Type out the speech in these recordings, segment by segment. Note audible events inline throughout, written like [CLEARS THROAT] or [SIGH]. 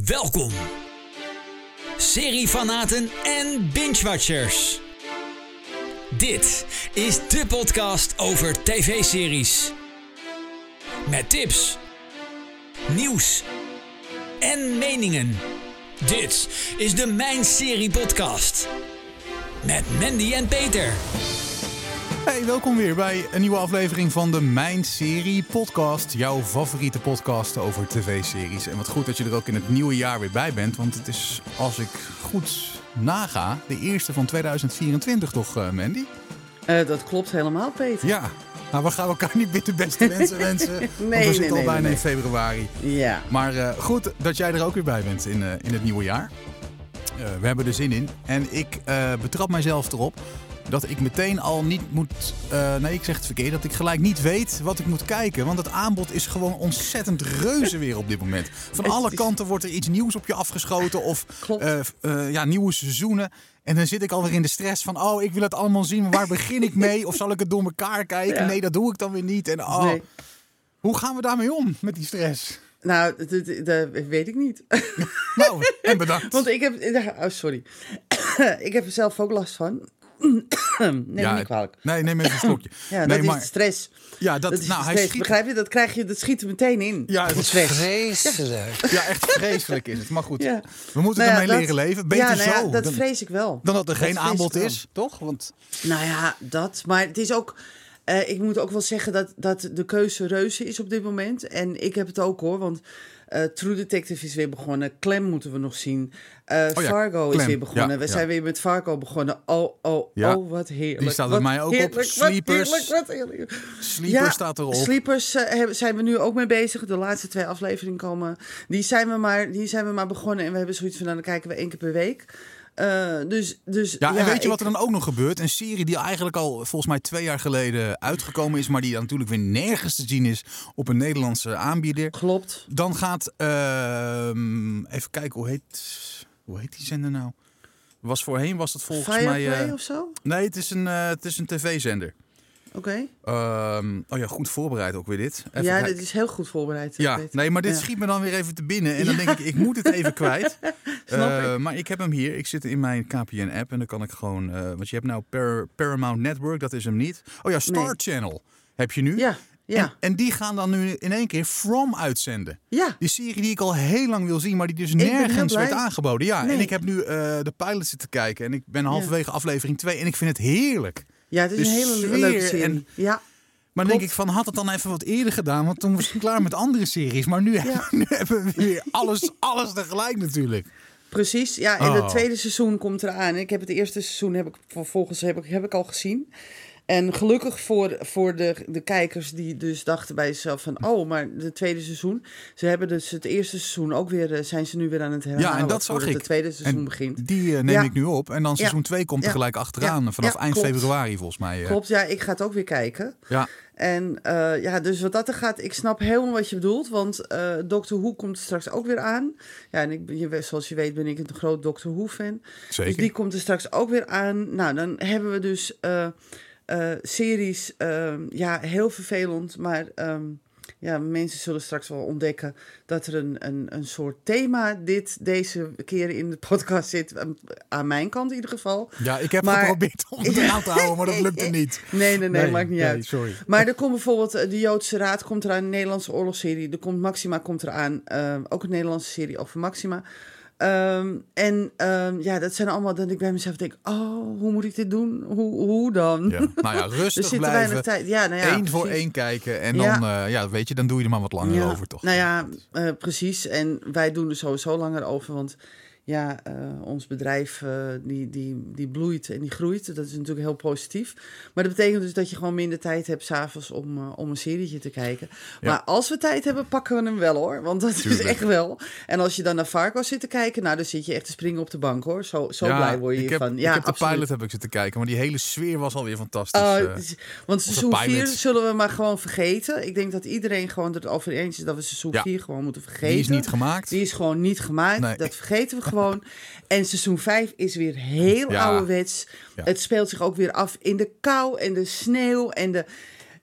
Welkom, seriefanaten en binge-watchers. Dit is de podcast over tv-series. Met tips, nieuws en meningen. Dit is de Mijn Serie Podcast. Met Mandy en Peter. Hey, welkom weer bij een nieuwe aflevering van de Mijn Serie Podcast. Jouw favoriete podcast over tv-series. En wat goed dat je er ook in het nieuwe jaar weer bij bent. Want het is, als ik goed naga, de eerste van 2024 toch, eh, Mandy? Eh, dat klopt helemaal, Peter. Ja. Nou, we gaan elkaar niet de beste [LAUGHS] wensen wensen. want we nee, zitten nee, al nee, bijna nee. in februari. Ja. Maar eh, goed dat jij er ook weer bij bent in, in het nieuwe jaar. We hebben er zin in. En ik betrap mijzelf erop dat ik meteen al niet moet... eh, nee, ik zeg het verkeerd. Dat ik gelijk niet weet wat ik moet kijken. Want het aanbod is gewoon ontzettend reuze weer op dit moment. Van alle kanten wordt er iets nieuws op je afgeschoten. Of eh, eh, ja, nieuwe seizoenen. En dan zit ik alweer in de stress van... Oh, ik wil het allemaal zien. Maar waar begin ik mee? Of zal ik het door elkaar kijken? Ja. Nee, dat doe ik dan weer niet. En oh, Nee. hoe gaan we daarmee om met die stress? Nou, dat, dat- dat weet ik niet. Nou, en bedankt. [LAUGHS] Want ik heb... Oh, sorry. [COUGHS] ik heb er zelf ook last van. [COUGHS] Neem me Ja, niet kwalijk. Nee, neem even een slokje. [COUGHS] Ja, nee, dat maar, is stress. ja, dat, Dat is nou, hij schiet. Begrijp je? Dat krijg je, dat schiet er meteen in. Ja, het is stress. Vreselijk. Ja, echt vreselijk is het. Maar goed, Ja. we moeten Nou ermee dat- leren leven. Beter ja, nou ja, zo dat dan, vrees ik wel. dan dat er geen aanbod is, toch? Want Nou ja, dat. Maar het is ook. eh, ik moet ook wel zeggen dat, dat de keuze reuze is op dit moment. En ik heb het ook hoor. Want eh, True Detective is weer begonnen. Clem moeten we nog zien. Eh, Oh ja, Fargo is weer begonnen. Ja, we ja. zijn weer met Fargo begonnen. Oh, oh, oh, wat heerlijk. die staat bij mij ook op. heerlijk, wat Sleepers. heerlijk, wat heerlijk. Sleeper staat erop. Sleepers eh, zijn we nu ook mee bezig. De laatste twee afleveringen komen. Die zijn we maar, die zijn we maar begonnen. En we hebben zoiets van, nou, dan kijken we één keer per week. Eh, dus, dus, ja, en weet je wat er dan ook nog gebeurt? Een serie die eigenlijk al volgens mij twee jaar geleden uitgekomen is, maar die dan natuurlijk weer nergens te zien is op een Nederlandse aanbieder. Klopt. Dan gaat, ehm, even kijken, hoe heet, hoe heet die zender nou? Was voorheen was het volgens mij. Fireplay eh, of zo? nee, het is een, eh, het is een tv-zender. Oké. Ehm, oh ja, goed voorbereid ook weer dit. Even Ja, dit is heel goed voorbereid. Ja, nee, maar dit Ja. schiet me dan weer even te binnen. En dan denk ik, ik moet het even kwijt. [LAUGHS] Snap Eh, ik. Maar ik heb hem hier. Ik zit in mijn KPN-app en dan kan ik gewoon... eh, want je hebt nou Par- Paramount Network, dat is hem niet. Oh ja, Star Nee. Channel heb je nu. Ja, ja, En, en die gaan dan nu in één keer From uitzenden. ja. Die serie die ik al heel lang wil zien, maar die dus nergens werd aangeboden. Ja, en ik heb nu eh, de pilot zitten kijken. En ik ben halverwege aflevering 2 en ik vind het heerlijk. Ja, het is een hele sfeer leuke serie. en- Ja, Maar dan denk ik van, had het dan even wat eerder gedaan? Want toen was ik klaar met andere series. Maar nu, hebben, [LAUGHS] nu hebben we weer alles, alles tegelijk natuurlijk. precies. Ja, en Oh. het tweede seizoen komt eraan. Ik heb het eerste seizoen heb ik vervolgens heb ik, heb ik al gezien. En gelukkig voor, voor de, de kijkers die dus dachten bij zichzelf van... oh, maar de tweede seizoen... ze hebben dus het eerste seizoen ook weer... eh, zijn ze nu weer aan het herhalen... Ja, en dat zag ik. het tweede seizoen En begint. Die eh, neem Ja. ik nu op. En dan seizoen 2 komt er Ja. gelijk achteraan. Vanaf eind klopt. februari volgens mij. eh. Klopt, ja, ik ga het ook weer kijken. Ja. En ja, dus wat dat er gaat, ik snap helemaal wat je bedoelt. Want eh Doctor Who komt straks ook weer aan. Ja, en ik, ben- je, zoals je weet ben ik een groot Doctor Who-fan. Dus Zeker. die komt er straks ook weer aan. Nou, dan hebben we dus eh, series, eh, ja, heel vervelend. Maar ehm, ja, mensen zullen straks wel ontdekken dat er een, een, een soort thema dit, deze keer in de podcast zit. Aan- Aan mijn kant in ieder geval. Ja, ik heb Maar- geprobeerd om het eraan te houden, maar dat [LAUGHS] lukte niet. Nee, nee, nee, maakt niet nee, uit. sorry. Maar er komt bijvoorbeeld eh, de Joodse Raad komt eraan, een Nederlandse oorlogsserie. Er komt Maxima komt eraan, eh, ook een Nederlandse serie over Maxima. Ehm, en ehm, ja, dat zijn allemaal dat ik bij mezelf denk, oh, hoe moet ik dit doen? Hoe, hoe dan? Ja. Nou ja, [LAUGHS] rustig blijven. weinig tijd. Ja, nou ja, Eén voor één kijken. En Ja. dan, eh, ja, weet je, dan doe je er maar wat langer over, toch? Nou ja, eh, precies. En wij doen er sowieso langer over, want ja, eh, ons bedrijf eh, die, die, die bloeit en die groeit. Dat is natuurlijk heel positief. Maar dat betekent dus dat je gewoon minder tijd hebt s'avonds om, eh, om een serietje te kijken. Ja. Maar als we tijd hebben, pakken we hem wel hoor. Want dat Tuurlijk. is echt wel. En als je dan naar Fargo zit te kijken, nou dan zit je echt te springen op de bank hoor. Zo, zo Ja, blij word je ik hiervan. ik Ja, heb de pilot heb ik zitten kijken, maar die hele sfeer was alweer fantastisch. Oh, want de seizoen 4 pilot. zullen we maar gewoon vergeten. Ik denk dat iedereen gewoon het over eens is dat we seizoen Ja. 4 gewoon moeten vergeten. die is niet gemaakt. Die is gewoon niet gemaakt. Nee. Dat vergeten we [LAUGHS] gewoon. En seizoen 5 is weer heel Ja. ouderwets. Ja. Het speelt zich ook weer af in de kou en de sneeuw en de...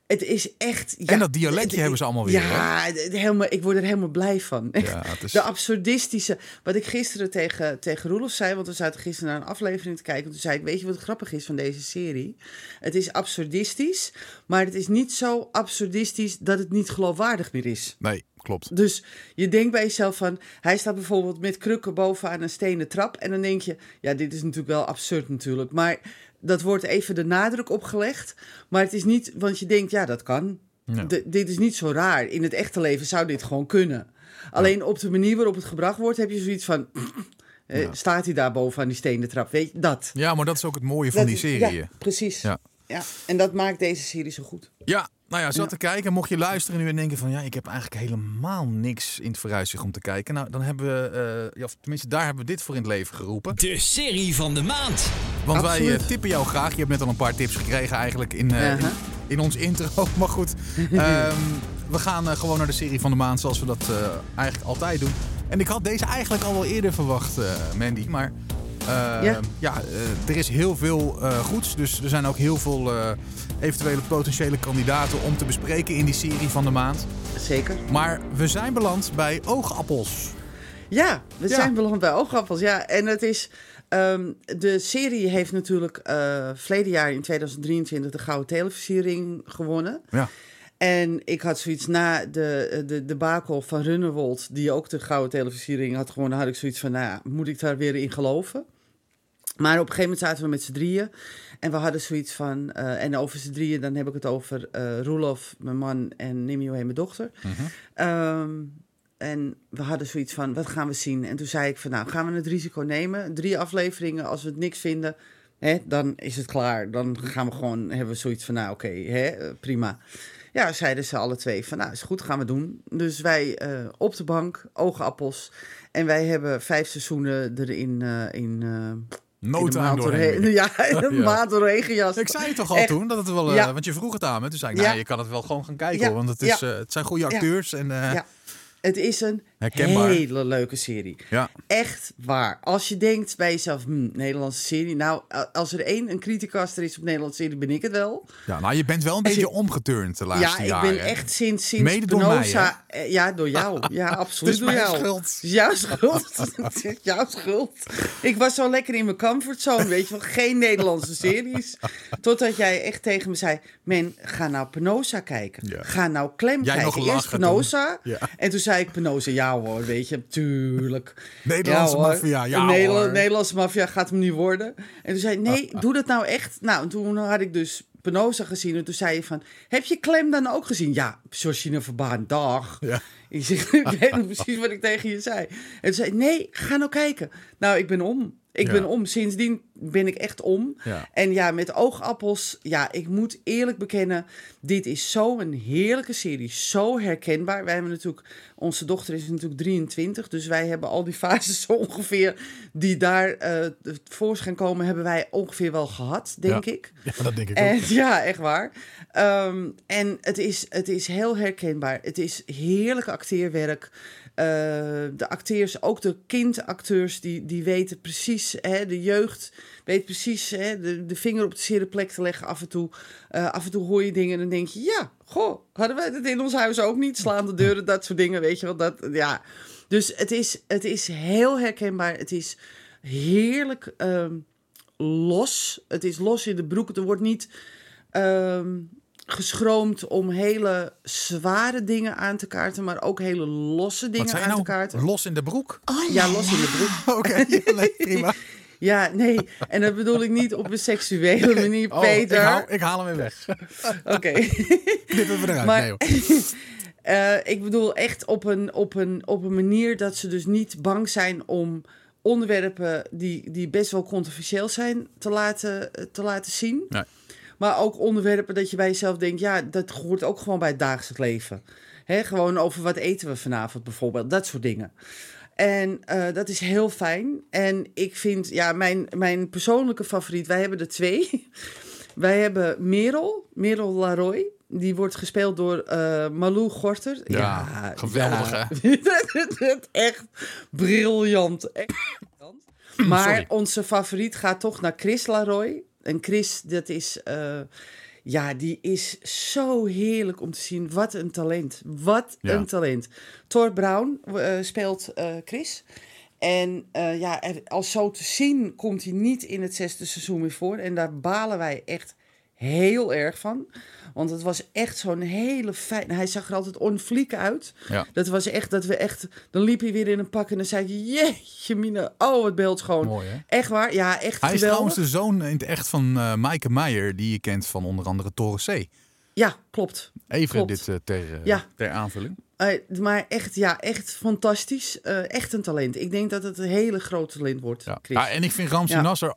Het is echt... Ja, en dat dialectje het- hebben ze allemaal weer. Ja, helemaal, ik word er helemaal blij van. Ja, het is- De absurdistische... Wat ik gisteren tegen, tegen Roelof zei... want we zaten gisteren naar een aflevering te kijken... en toen zei ik, weet je wat grappig is van deze serie? Het is absurdistisch... maar het is niet zo absurdistisch... dat het niet geloofwaardig meer is. Nee, klopt. Dus je denkt bij jezelf van... hij staat bijvoorbeeld met krukken bovenaan een stenen trap... en dan denk je, ja, dit is natuurlijk wel absurd natuurlijk... maar dat wordt even de nadruk opgelegd... maar het is niet, want je denkt, ja, dat kan... Ja. Dit is niet zo raar. In het echte leven zou dit gewoon kunnen. Alleen op de manier waarop het gebracht wordt, heb je zoiets van. [CLEARS THROAT] eh. Staat hij daar boven aan die stenen trap? Weet je dat? Ja, maar dat is ook het mooie van die serie. Ja, precies. Ja. Ja. En dat maakt deze serie zo goed. Ja, nou ja, zat Ja. te kijken. Mocht je luisteren nu en denken van ja, ik heb eigenlijk helemaal niks in het vooruitzicht om te kijken. Nou, dan hebben we, eh, ja, of tenminste daar hebben we dit voor in het leven geroepen. De serie van de maand. Want wij eh, tippen jou graag. Je hebt net al een paar tips gekregen eigenlijk in, eh, in, in ons intro. [LAUGHS] Maar goed, [LAUGHS] ehm, we gaan eh, gewoon naar de serie van de maand zoals we dat eh, eigenlijk altijd doen. En ik had deze eigenlijk al wel eerder verwacht, eh, Mandy. Maar ja, Ja. eh, er is heel veel eh, goeds. Dus er zijn ook heel veel eh, eventuele potentiële kandidaten om te bespreken in die serie van de maand. Zeker. Maar we zijn beland bij oogappels. Ja, we Ja. zijn beland bij oogappels. Ja, en het is. ehm, de serie heeft natuurlijk eh verleden jaar in 2023 de Gouden Televisiering gewonnen. Ja. En ik had zoiets na de, de, van Runnewold, die ook de Gouden Televisiering had gewonnen, had ik zoiets van, nou moet ik daar weer in geloven? Maar op een gegeven moment zaten we met z'n drieën. En we hadden zoiets van, eh, en over z'n drieën, dan heb ik het over eh Roelof, mijn man, en Nimio en mijn dochter. Ehm, en we hadden zoiets van, wat gaan we zien? En toen zei ik van, nou, gaan we het risico nemen? Drie afleveringen, als we het niks vinden, hè, dan is het klaar. Dan gaan we gewoon, hebben we zoiets van, nou, oké, hè, prima. Ja, zeiden ze alle twee van, nou, is goed, gaan we doen. Dus wij eh, op de bank, oogappels. En wij hebben vijf seizoenen erin uh, in... Nood aan maand doorheen. [LAUGHS] Ja, in een [LAUGHS] Ja. maand. Ik zei het toch al Echt. toen, dat het wel, eh, Ja. want je vroeg het aan me. Toen zei ik, Ja. nou, je kan het wel gewoon gaan kijken, Ja. hoor, want het, is, Ja. eh, het zijn goede Ja. acteurs. En, eh, Ja. Het is een Herkenbaar. hele leuke serie. ja. Echt waar. Als je denkt bij jezelf, hm, Nederlandse serie. Nou, als er één een criticaster is op Nederlandse serie, ben ik het wel. Ja, nou, je bent wel een Als je- beetje omgeturnd de laatste ja, ik jaren. ben hè? echt sinds, sinds Mede door Penosa... eh, ja, door jou. [LAUGHS] Ja, absoluut door jou. schuld. Het is jouw schuld. [LAUGHS] Jouw schuld. Ik was zo lekker in mijn comfortzone, weet je wel. Geen Nederlandse series. Totdat jij echt tegen me zei... Men, ga nou Penosa kijken. Ja. Ga nou Klem Jij nog kijken. Eerst Penosa. Ja. En toen zei ik Penosa, ja hoor, weet je. Tuurlijk. Nederlandse maffia, ja De Nederla- hoor. Nederlandse maffia gaat hem niet worden. En toen zei nee, doe dat nou echt. Nou, en toen had ik dus Penosa gezien. En toen zei je van, heb je Klem dan ook gezien? Ja, Georgina Verbaan, dag. Ja. Ik zeg, [LAUGHS] ik weet precies wat ik tegen je zei. En toen zei nee, ga nou kijken. Nou, ik ben om. Ik Ja. ben om. Sindsdien ben ik echt om. Ja. En ja, met oogappels, ja, ik moet eerlijk bekennen, dit is zo'n heerlijke serie, zo herkenbaar. Wij hebben natuurlijk, onze dochter is natuurlijk 23, dus wij hebben al die [LAUGHS] fases zo ongeveer die daar eh tevoorschijn komen, hebben wij ongeveer wel gehad, denk Ja. ik. [LAUGHS] Ja, dat denk ik En, ook. [LAUGHS] ja, echt waar. Ehm, en het is, het is heel herkenbaar. Het is heerlijk acteerwerk. Eh, de acteurs, ook de kindacteurs, die, die weten precies, hè, de jeugd weet precies hè, de, de vinger op de zere plek te leggen af en toe. Eh, af en toe hoor je dingen en dan denk je, ja, goh, hadden wij dat in ons huis ook niet? Slaan de deuren, dat soort dingen, weet je wel. Dat, ja. Dus het is, het is heel herkenbaar. Het is heerlijk ehm, los. Het is los in de broek. Er wordt niet ehm, geschroomd om hele zware dingen aan te kaarten, maar ook hele losse dingen aan te nou? kaarten. Los in de broek? Ja, los in de broek. [LAUGHS] Oké, ja, nee, prima. [LAUGHS] Ja, nee. En dat bedoel ik niet op een seksuele [LAUGHS] manier, Oh, ik, Peter. haal, ik haal hem weer weg. Oké. Knippen we eruit. Maar- Nee. Eh, ik bedoel echt op een, op, een, op een manier dat ze dus niet bang zijn om onderwerpen die, die best wel controversieel zijn te laten, te laten zien. Nee. Maar ook onderwerpen dat je bij jezelf denkt, ja, dat hoort ook gewoon bij het dagelijks leven. Hè, gewoon over wat eten we vanavond bijvoorbeeld, dat soort dingen. En eh, dat is heel fijn. En ik vind, ja, mijn, mijn persoonlijke favoriet, wij hebben er twee. [LAUGHS] wij hebben Merel, Merel Laroy. Die wordt gespeeld door eh, Malou Gorter. Ja, geweldig, ja. [LAUGHS] Echt briljant. Echt briljant. Maar Sorry. onze favoriet gaat toch naar Chris Laroy. En Chris, dat is... eh, Ja, die is zo heerlijk om te zien. Wat een talent. Wat Ja. een talent. Thor Brown eh, speelt eh, Chris. En ja, er- als zo te zien komt hij niet in het zesde seizoen meer voor. En daar balen wij echt heel erg van. Want het was echt zo'n hele fijn... Hij zag er altijd onfliek uit. Ja. Dat was echt, dat we echt... Dan liep hij weer in een pak en dan zei hij... Jeetje mina, oh het beeld schoon. Mooi, hè? Echt waar, ja, echt Hij is trouwens de zoon in het echt van eh Maaike Meijer, die je kent van onder andere Toren C. Ja, klopt. Even Klopt. dit eh, ter, eh, Ja. ter aanvulling. Maar echt, ja, echt fantastisch. Echt een talent. Ik denk dat het een hele groot talent wordt, Ja. Ja, en ik vind Ramsey Ja. Nasser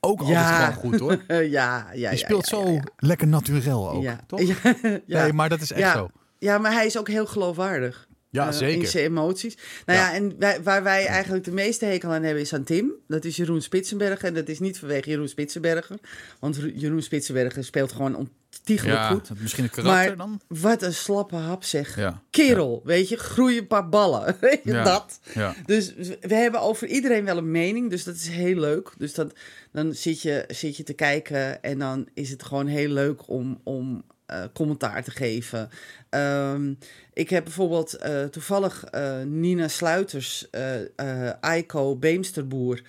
ook Ja. altijd gewoon goed, hoor. [LAUGHS] Ja, ja, Die ja, speelt ja, zo lekker naturel ook, Ja. toch? [LAUGHS] Nee, maar dat is echt zo. Ja, maar hij is ook heel geloofwaardig. Ja, eh, In zeker. zijn emoties. Nou ja, Ja. en wij- waar wij eigenlijk de meeste hekel aan hebben is aan Tim. Dat is Jeroen Spitsenberger. En dat is niet vanwege Jeroen Spitsenberger. Want Ro- Jeroen Spitsenberger speelt gewoon ontiegelijk Ja, goed. misschien een karakter Maar dan? wat een slappe hap zeg. Ja. Kerel, weet je, groei een paar ballen. [LAUGHS] Weet je, Ja. dat. Dus we hebben over iedereen wel een mening, dus dat is heel leuk. Dus dat, dan zit je, zit je te kijken en dan is het gewoon heel leuk om, om eh, commentaar te geven. Ehm, ik heb bijvoorbeeld eh, toevallig eh, Nina Sluiters, Aiko Beemsterboer,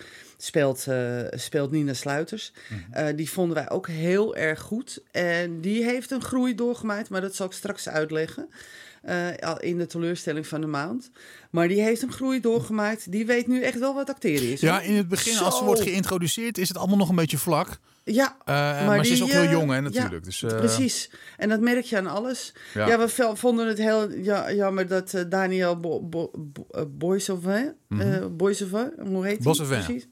speelt, eh, speelt Nina Sluiters. Eh, die vonden wij ook heel erg goed. En die heeft een groei doorgemaakt, maar dat zal ik straks uitleggen. al in de teleurstelling van de maand. Maar die heeft een groei doorgemaakt. Die weet nu echt wel wat acteren is. Ja, in het begin, als ze wordt geïntroduceerd, is het allemaal nog een beetje vlak. Ja, Eh, maar, ze is die, ook heel eh, jong, hè, ja, natuurlijk. dus, eh, precies. En dat merk je aan alles. Ja. Ja, we vonden het heel ja, jammer dat Daniel Bo, Bo, Bo, Boisovin, eh, Boisovin, hoe heet hij? Precies,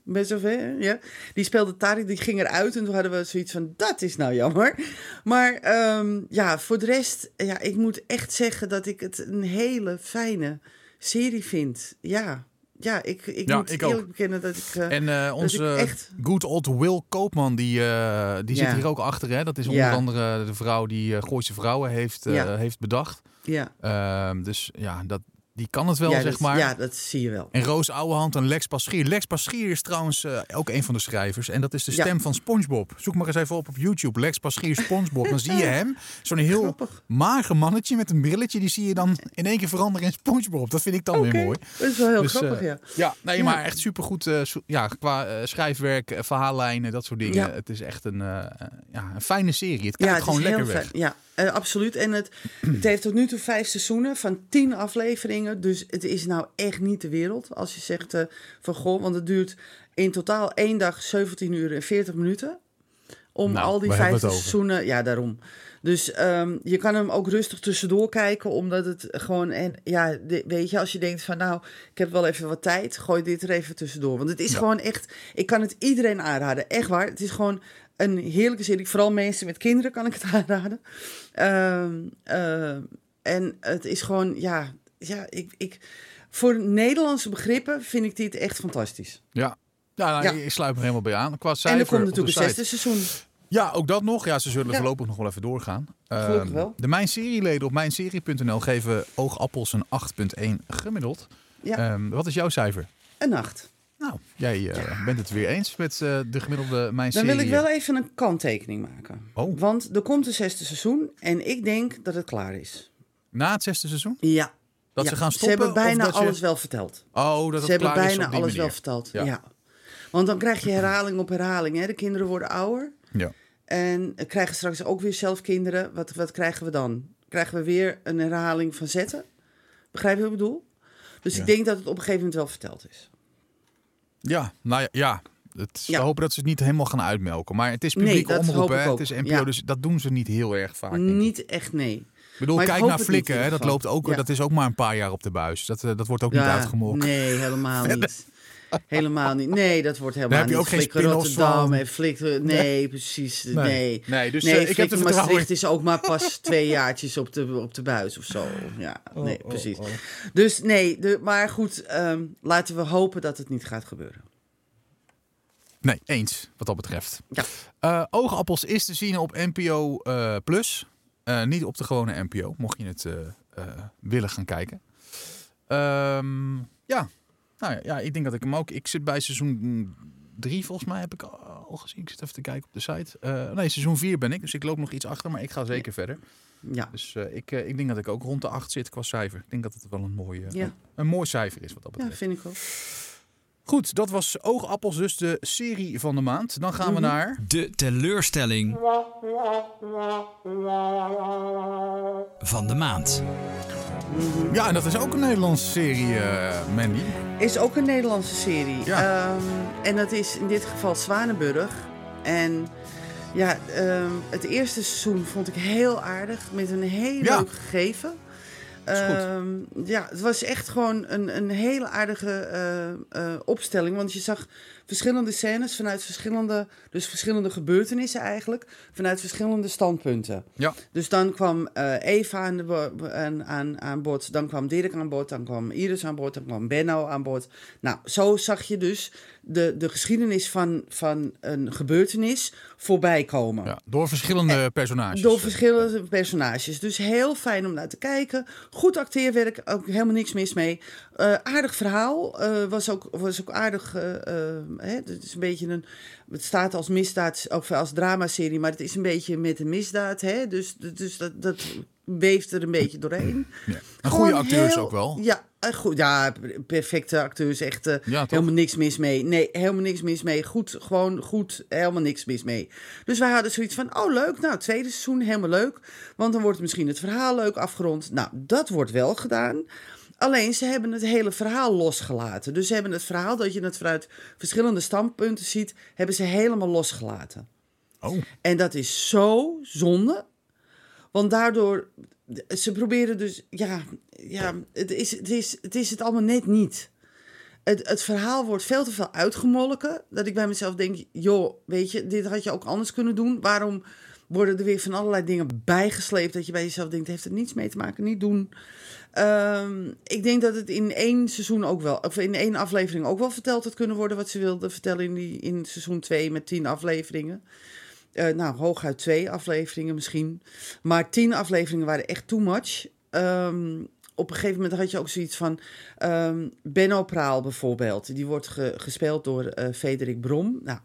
ja. Die speelde Tariq, die ging eruit en toen hadden we zoiets van, dat is nou jammer. Maar ehm, ja, voor de rest, ja, ik moet echt zeggen dat ik het een hele fijne serie vind. Ja, ja ik, ik Ja, moet ik eerlijk ook. bekennen dat ik... eh, En eh, onze echt- good old Will Koopman, die, eh, die zit hier ook achter. Hè? Dat is onder Ja. andere de vrouw die Gooise Vrouwen heeft, heeft bedacht. ja, Ehm, dus ja, dat, die kan het wel, ja, zeg dat, maar. ja, dat zie je wel. En Roos Ouwehand en Lex Paschier. Lex Paschier is trouwens eh, ook een van de schrijvers. En dat is de Ja. stem van SpongeBob. Zoek maar eens even op op YouTube. Lex Paschier SpongeBob. Dan zie je [LAUGHS] hem. Zo'n heel Grappig. mager mannetje met een brilletje. Die zie je dan in één keer veranderen in SpongeBob. Dat vind ik dan weer mooi. Dat is wel heel Dus, grappig, eh, ja. Ja, nee, Ja. maar echt supergoed. zo- ja, qua schrijfwerk, verhaallijnen, dat soort dingen. Het is echt een, ja, een fijne serie. Het kijkt gewoon lekker weg. fijn. Ja, absoluut. En het, het heeft tot nu toe vijf seizoenen van tien afleveringen. Dus het is nou echt niet de wereld. Als je zegt eh, van goh, want het duurt in totaal één dag 17 uur en 40 minuten. Om Nou, al die vijf seizoenen. Ja, daarom. Dus ehm, je kan hem ook rustig tussendoor kijken, omdat het gewoon. En ja, de- weet je, als je denkt van nou, ik heb wel even wat tijd, gooi dit er even tussendoor. Want het is Ja. gewoon echt. Ik kan het iedereen aanraden. Echt waar. Het is gewoon een heerlijke serie. Vooral mensen met kinderen kan ik het aanraden. Ehm, ehm, en het is gewoon, ja, ja ik, ik, voor Nederlandse begrippen vind ik dit echt fantastisch. Ja. Ja, nou, Ja. ik sluit me helemaal bij aan. Qua en er komt natuurlijk een zesde seizoen. Ja, ook dat nog. Ja, ze zullen Ja. voorlopig nog wel even doorgaan. Gelukkig Ehm, wel. De Mijn Serieleden op mijnserie.nl geven Oogappels een 8.1 gemiddeld. Ja, Ehm, wat is jouw cijfer? een nacht. Nou, jij eh, bent het weer eens met eh, de gemiddelde Mijn Dan Serie. wil ik wel even een kanttekening maken. Oh. Want er komt een zesde seizoen en ik denk dat het klaar is. Na het zesde seizoen? Ja. Dat Ja, ze gaan stoppen? Ze hebben bijna dat je- alles wel verteld. Oh, dat Ze hebben bijna alles wel verteld. Ja. Ja. Want dan krijg je herhaling op herhaling. Hè? De kinderen worden ouder. Ja. En krijgen straks ook weer zelf kinderen. Wat, wat krijgen we dan? Krijgen we weer een herhaling van zetten? Begrijp je wat ik bedoel? Dus Ja. ik denk dat het op een gegeven moment wel verteld is. Ja, nou ja, ja. Het is Ja. te hopen dat ze het niet helemaal gaan uitmelken. Maar het is Nee, publieke dat omroep, hè? Het is NPO, dus dat doen ze niet heel erg vaak. Niet echt, nee. Ik bedoel, maar kijk naar het niet Flikken, hè? dat, loopt ook, Ja. dat is ook maar een paar jaar op de buis. Dat, eh, dat wordt ook niet uitgemolken. Nee, helemaal niet. [LAUGHS] Helemaal niet. Nee, dat wordt helemaal heb je niet. ook geen Flikker Rotterdam van. en Flikker... Nee, precies. Nee. Nee, dus nee, eh, ik heb in. Maastricht is ook maar pas [LAUGHS] twee jaartjes op de, op de buis of zo. Ja, Oh, nee, precies. Dus nee, de, maar goed, ehm, laten we hopen dat het niet gaat gebeuren. Nee, eens wat dat betreft. Ja. Eh, Oogappels is te zien op NPO Plus. Eh, niet op de gewone NPO, mocht je het eh, eh, willen gaan kijken. Ehm, ja. Nou ja, ja, ik denk dat ik hem ook... Ik zit bij seizoen drie, volgens mij heb ik al gezien? Ik zit even te kijken op de site. Nee, seizoen 4 ben ik, dus ik loop nog iets achter, maar ik ga zeker verder. Ja. Dus ik, ik denk dat ik ook rond de 8 zit qua cijfer. Ik denk dat het wel een mooi, eh, Ja. een mooi cijfer is wat dat ja, betreft. vind ik ook. Goed, dat was Oogappels, dus de serie van de maand. Dan gaan we Mhm. naar... De teleurstelling van de maand. Ja, en dat is ook een Nederlandse serie, eh, Mandy. Is ook een Nederlandse serie. Ja. Ehm, en dat is in dit geval Zwanenburg. En ja, ehm, het eerste seizoen vond ik heel aardig. Met een heel Ja. leuk gegeven. Ehm, ja, het was echt gewoon een, een hele aardige eh, eh, opstelling. Want je zag verschillende scènes vanuit verschillende, dus verschillende gebeurtenissen eigenlijk. Vanuit verschillende standpunten. Ja. Dus dan kwam eh, Eva aan, de aan, aan, aan boord, dan kwam Dirk aan boord, dan kwam Iris aan boord, dan kwam Benno aan boord. Nou, zo zag je dus de, de geschiedenis van, van een gebeurtenis voorbij komen. Ja, door verschillende personages. Door verschillende personages. Dus heel fijn om naar te kijken. Goed acteerwerk, ook helemaal niks mis mee. Eh, aardig verhaal. eh, was, ook, was ook aardig. eh, hè, het is een beetje een. Het staat als misdaad, ook als dramaserie, maar het is een beetje met een misdaad. Hè? Dus, dus dat, dat weeft er een beetje doorheen. Ja. En goede acteurs heel- ook wel. Ja, goed, ja, perfecte acteurs. Echt Ja, helemaal niks mis mee. Nee, helemaal niks mis mee. Goed, gewoon goed, helemaal niks mis mee. Dus wij hadden zoiets van, oh leuk, nou, tweede seizoen, helemaal leuk. Want dan wordt misschien het verhaal leuk afgerond. Nou, dat wordt wel gedaan. Alleen, ze hebben het hele verhaal losgelaten. Dus ze hebben het verhaal, dat je het vanuit verschillende standpunten ziet, hebben ze helemaal losgelaten. Oh, En dat is zo zonde. Want daardoor, ze proberen dus, ja, ja het, is, het, is, het is het allemaal net niet. Het, het verhaal wordt veel te veel uitgemolken. Dat ik bij mezelf denk, joh, weet je, dit had je ook anders kunnen doen. Waarom worden er weer van allerlei dingen bijgesleept dat je bij jezelf denkt, heeft er niets mee te maken, niet doen. Ehm, ik denk dat het in één seizoen ook wel, of in één aflevering ook wel verteld had kunnen worden wat ze wilden vertellen in, die, in seizoen 2 met tien afleveringen. Eh, nou, hooguit twee afleveringen misschien. Maar tien afleveringen waren echt too much. Ehm, op een gegeven moment had je ook zoiets van... ehm, Benno Praal bijvoorbeeld. Die wordt ge- gespeeld door eh Frederik Brom. Nou,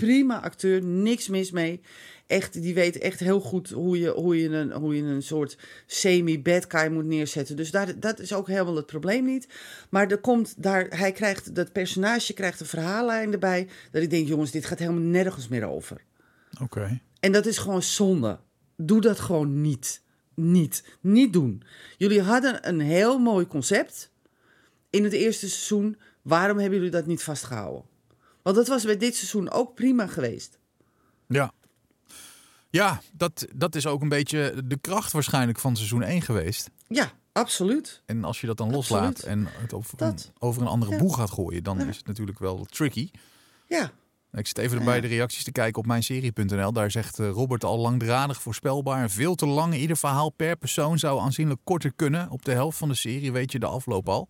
prima acteur, niks mis mee. Echt, die weet echt heel goed hoe je, hoe je, een, hoe je een soort semi-bad guy moet neerzetten. Dus daar, dat is ook helemaal het probleem niet. Maar er komt daar, hij krijgt, dat personage krijgt een verhaallijn erbij. Dat ik denk, jongens, dit gaat helemaal nergens meer over. oké. En dat is gewoon zonde. Doe dat gewoon niet. Niet. Niet doen. Jullie hadden een heel mooi concept in het eerste seizoen. Waarom hebben jullie dat niet vastgehouden? Want dat was bij dit seizoen ook prima geweest. Ja. Ja, dat, dat is ook een beetje de kracht waarschijnlijk van seizoen 1 geweest. Ja, absoluut. En als je dat dan Absoluut. loslaat en het over, een, Dat. over een andere Ja. boeg gaat gooien, dan Ja. is het natuurlijk wel tricky. Ja, Ik zit even bij de reacties te kijken op mijnserie.nl. Daar zegt eh, Robert al langdradig, voorspelbaar veel te lang. Ieder verhaal per persoon zou aanzienlijk korter kunnen. Op de helft van de serie weet je de afloop al.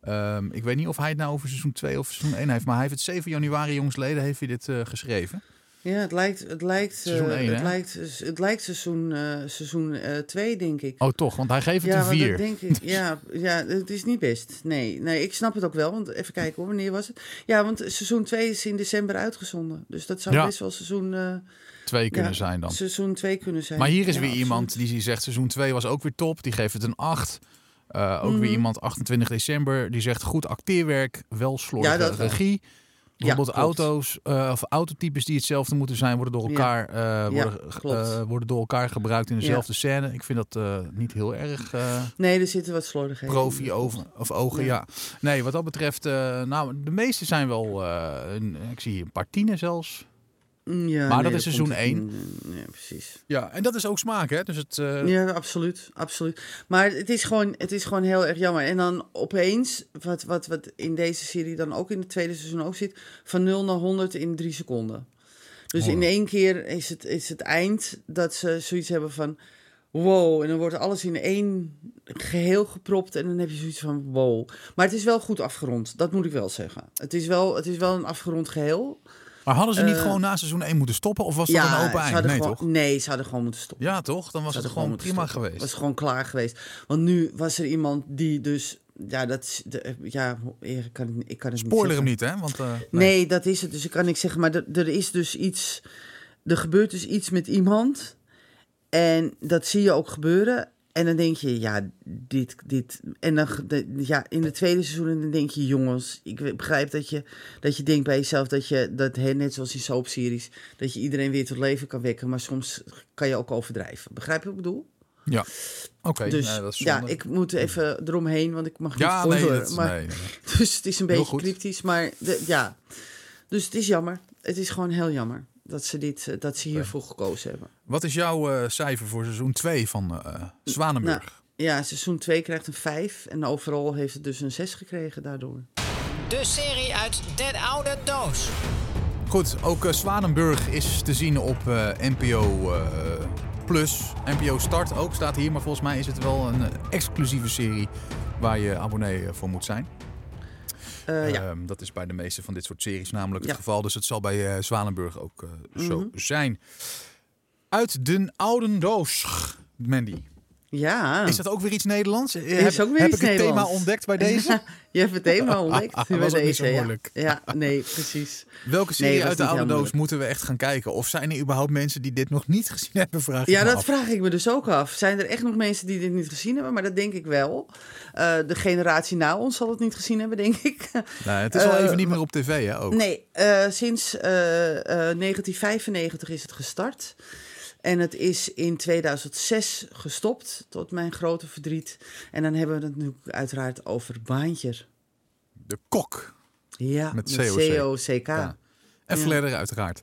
Ehm, ik weet niet of hij het nou over seizoen 2 of seizoen 1 heeft. Maar hij heeft het 7 januari jongsleden heeft hij dit eh, geschreven. ja het lijkt, het lijkt, eh, Seizoen het lijkt, het lijkt seizoen 2, seizoen, eh, denk ik. Oh toch, want hij geeft het ja, een want 4. dat denk ik. Ja, [LAUGHS] ja, het is niet best. Nee, nee, ik snap het ook wel. Want even kijken hoor, wanneer was het? Ja, want seizoen 2 is in december uitgezonden. Dus dat zou Ja. best wel seizoen, eh, Twee kunnen ja, zijn dan. seizoen 2 kunnen zijn. Maar hier is weer absoluut. iemand die zegt seizoen 2 was ook weer top. Die geeft het een 8. Eh, ook weer Mhm. iemand 28 december. Die zegt goed acteerwerk, wel slordige Ja, wel. regie. Bijvoorbeeld auto's eh, of autotypes die hetzelfde moeten zijn, worden door elkaar, eh, worden, eh, worden door elkaar gebruikt in dezelfde scène. Ik vind dat eh, niet heel erg eh, Nee, er zitten wat slordigheden profi over, of ogen. Ja. Nee, wat dat betreft, eh, nou, de meeste zijn wel, eh, ik zie hier een paar tienen zelfs. Mm, Ja, Maar dat is seizoen komt- één. mm, Nee, precies. Ja, en dat is ook smaak, hè? Dus het, eh, Ja, absoluut, absoluut. Maar het is, gewoon, het is gewoon heel erg jammer. En dan opeens, wat, wat, wat in deze serie dan ook in het tweede seizoen ook zit, van 0 naar 100 in drie seconden. Dus in één keer is het, is het eind dat ze zoiets hebben van wow. En dan wordt alles in één geheel gepropt en dan heb je zoiets van wow. Maar het is wel goed afgerond, dat moet ik wel zeggen. Het is wel, het is wel een afgerond geheel. Maar hadden ze niet Eh, gewoon na seizoen 1 moeten stoppen? Of was dat een open eind? Nee, gewoon, toch? Nee, ze hadden gewoon moeten stoppen. Ja, toch? Dan was het gewoon prima stoppen. geweest. was gewoon klaar geweest. Want nu was er iemand die dus ja, dat is, de, ja, ik kan, ik kan het Spoiler hem niet niet, hè? Want, eh. Nee. dat is het. Dus ik kan niks zeggen. Maar er is dus iets, er gebeurt dus iets met iemand. En dat zie je ook gebeuren. En dan denk je, ja, dit, dit. En dan, de- ja, in de tweede seizoen, en dan denk je, jongens, ik begrijp dat je, dat je denkt bij jezelf dat je, dat hè, net zoals in soapseries, dat je iedereen weer tot leven kan wekken. Maar soms kan je ook overdrijven. Begrijp je wat ik bedoel? Ja, oké. Dus nee, dat is ja, ik moet even eromheen, want ik mag niet Ja, nee, spoileren. dat, maar, nee, nee. [LAUGHS] Dus het is een Heel beetje goed. cryptisch, maar de, ja. Dus het is jammer. Het is gewoon heel jammer dat ze, dit, eh, dat ze hiervoor gekozen hebben. Wat is jouw eh, cijfer voor seizoen 2 van eh Zwanenburg? Ja, seizoen 2 krijgt een 5 en overal heeft het dus een 6 gekregen daardoor. De serie uit Den Oude Doos. Goed, ook Zwanenburg is te zien op eh, NPO eh, Plus. NPO Start ook staat hier, maar volgens mij is het wel een exclusieve serie waar je abonnee voor moet zijn. Eh, ja. Ehm, dat is bij de meeste van dit soort series namelijk het geval. Dus het zal bij eh, Zwanenburg ook eh, zo Mhm. zijn. Uit Den Oude Doos, Mandy. Ja. Is dat ook weer iets Nederlands? Eh, Is heb ook weer heb iets ik het thema ontdekt bij deze? [LAUGHS] Je hebt het thema ontdekt [LAUGHS] Was bij ook niet zo ja. moeilijk. Ja, nee, precies. Welke serie Nee, uit de oude doos moeten we echt gaan kijken? Of zijn er überhaupt mensen die dit nog niet [LAUGHS] gezien hebben? Vraag ik Ja, dat af. vraag ik me dus ook af. Zijn er echt nog mensen die dit niet gezien hebben? Maar dat denk ik wel. Eh, de generatie na ons zal het niet gezien hebben, denk ik. Nee, het is al Eh, even niet meer op tv, hè? Ook. Nee, sinds eh, eh, 1995 is het gestart. En het is in 2006 gestopt, tot mijn grote verdriet. En dan hebben we het nu uiteraard over Baantje. De kok. Ja, Met met, COC. COCK. Ja. En Ja. Fledder uiteraard.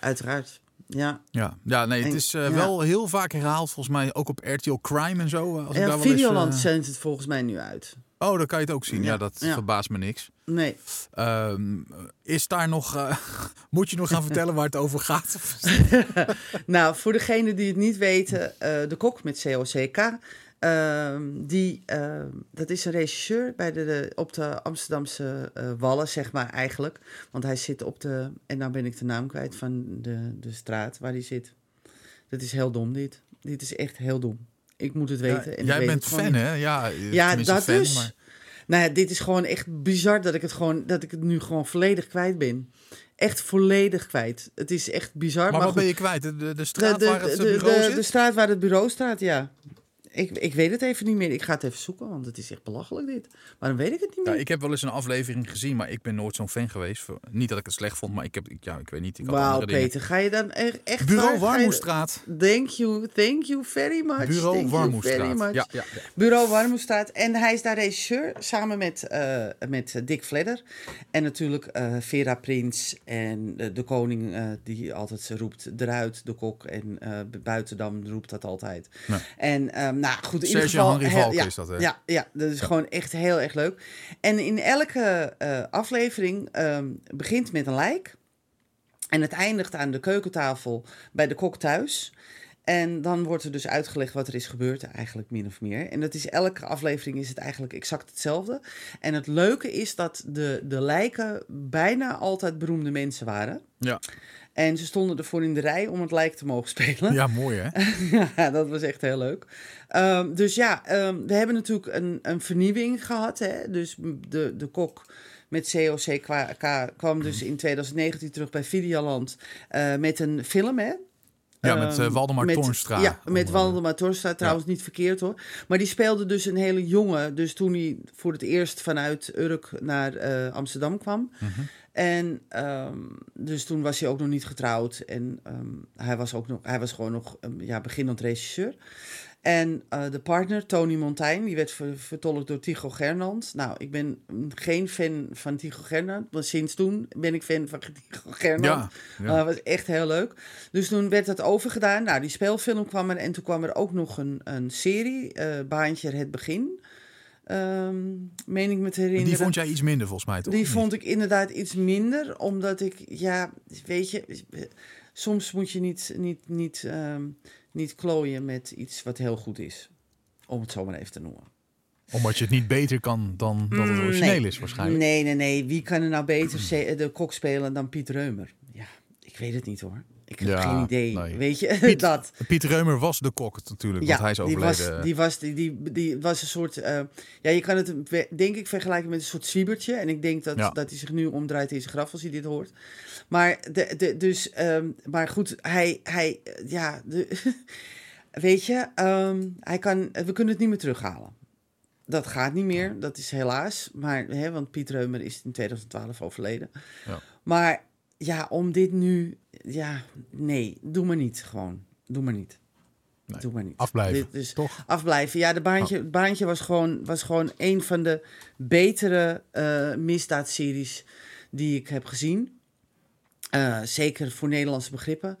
Uiteraard, ja. Ja, ja nee, het is eh, ja. wel heel vaak herhaald. Volgens mij ook op RTL Crime en zo. Als ik daar eens, Videoland eh, zendt het volgens mij nu uit. Oh, dan kan je het ook zien. Ja, Ja, dat ja. verbaast me niks. Nee, Ehm, is daar nog... eh, [LAUGHS] moet je nog gaan vertellen waar het over gaat? [LAUGHS] Nou, voor degenen die het niet weten, eh, de kok met COCK. ehm, die, ehm, dat is een regisseur bij de, de- op de Amsterdamse eh, Wallen, zeg maar eigenlijk. Want hij zit op de, en nou ben ik de naam kwijt van de, de straat waar hij zit. Dat is heel dom dit. Dit is echt heel dom. Ik moet het weten. en ik Jij bent fan, hè? Ja, Ja, tenminste dat fan, dus. maar- Nou ja, dit is gewoon echt bizar dat ik het gewoon, dat ik het nu gewoon volledig kwijt ben. Echt volledig kwijt. Het is echt bizar. Maar, Maar, wat goed. ben je kwijt? De, de, de De, straat de, waar het de, eh, bureau de, zit? de straat waar het bureau staat, ja. Ik, ik weet het even niet meer. Ik ga het even zoeken, want het is echt belachelijk dit. Maar dan weet ik het niet Ja, meer. ik heb wel eens een aflevering gezien, maar ik ben nooit zo'n fan geweest. Niet dat ik het slecht vond, maar ik heb, ik, ja, ik weet niet. Ik had Wauw. Peter, ga je dan echt... echt Bureau Warmoestraat. Thank you, thank you very much. Bureau Warmoestraat. Ja, ja, ja. Bureau Warmoestraat. En hij is daar regisseur samen met, eh, met eh, Dick Vledder. En natuurlijk eh, Vera Prins en de koning die altijd roept eruit, de kok. En Buitendam roept dat altijd. Ja. En ehm, nou goed, in ieder geval... Valk ja, is dat, hè? Ja, ja, dat is gewoon echt heel erg leuk. En in elke eh, aflevering ehm, begint met een lijk. En het eindigt aan de keukentafel bij de kok thuis. En dan wordt er dus uitgelegd wat er is gebeurd, eigenlijk min of meer. En dat is elke aflevering is het eigenlijk exact hetzelfde. En het leuke is dat de, de lijken bijna altijd beroemde mensen waren. Ja. En ze stonden ervoor in de rij om het lijk te mogen spelen. ja, mooi hè? [LAUGHS] ja, dat was echt heel leuk. Ehm, dus ja, ehm, we hebben natuurlijk een, een vernieuwing gehad. Hè? Dus de, de kok met COC kwam dus in 2019 terug bij Videoland eh, met een film, hè? Ja, met Ehm, Waldemar met- Toornstra. Ja, met Waldemar Toornstra, trouwens niet verkeerd hoor. Maar die speelde dus een hele jonge. Dus toen hij voor het eerst vanuit Urk naar eh, Amsterdam kwam. Mhm. En ehm, dus toen was hij ook nog niet getrouwd. En ehm, hij was ook nog, hij was gewoon nog um, ja, beginnend regisseur. En eh, de partner, Tony Montaigne, die werd ver- vertolkt door Tycho Gernand. Nou, ik ben geen fan van Tycho Gernand, maar sinds toen ben ik fan van [LAUGHS] Tycho Gernand. Ja, ja. Uh, dat was echt heel leuk. Dus toen werd dat overgedaan. Nou, die speelfilm kwam er en toen kwam er ook nog een, een serie, eh, Baantje Het Begin. Ehm meen ik me te herinneren. Die vond jij iets minder volgens mij toch? Die vond ik inderdaad iets minder, omdat ik, ja, weet je, soms moet je niet, niet, niet, ehm, niet klooien met iets wat heel goed is. Om het zo maar even te noemen. Omdat je het niet beter kan dan dat het Mm, origineel nee. is waarschijnlijk. Nee, nee, nee. Wie kan er nou beter [CLEARS THROAT] se- de kok spelen dan Piet Reumer? Ja, ik weet het niet hoor. Ik heb Ja, geen idee. nee. Weet je, [LAUGHS] Piet- dat. Piet Reumer was de kok natuurlijk, want hij is die overleden. was, die, was, die, die, die was een soort... eh, ja, je kan het denk ik vergelijken met een soort zwiebertje. En ik denk dat, Ja. dat hij zich nu omdraait in zijn graf als hij dit hoort. Maar, de, de, dus, ehm, maar goed, hij... hij eh, ja, de, [LAUGHS] weet je, ehm, hij kan, we kunnen het niet meer terughalen. Dat gaat niet meer, dat is helaas. Maar, hè, want Piet Reumer is in 2012 overleden. Ja. Maar ja, om dit nu... Ja, nee, doe maar niet gewoon. Doe maar niet. Nee, Doe maar niet. Afblijven, Dit is- toch? Afblijven. Ja, de baantje, het baantje was, gewoon, was gewoon een van de betere eh misdaadseries die ik heb gezien. Eh, zeker voor Nederlandse begrippen.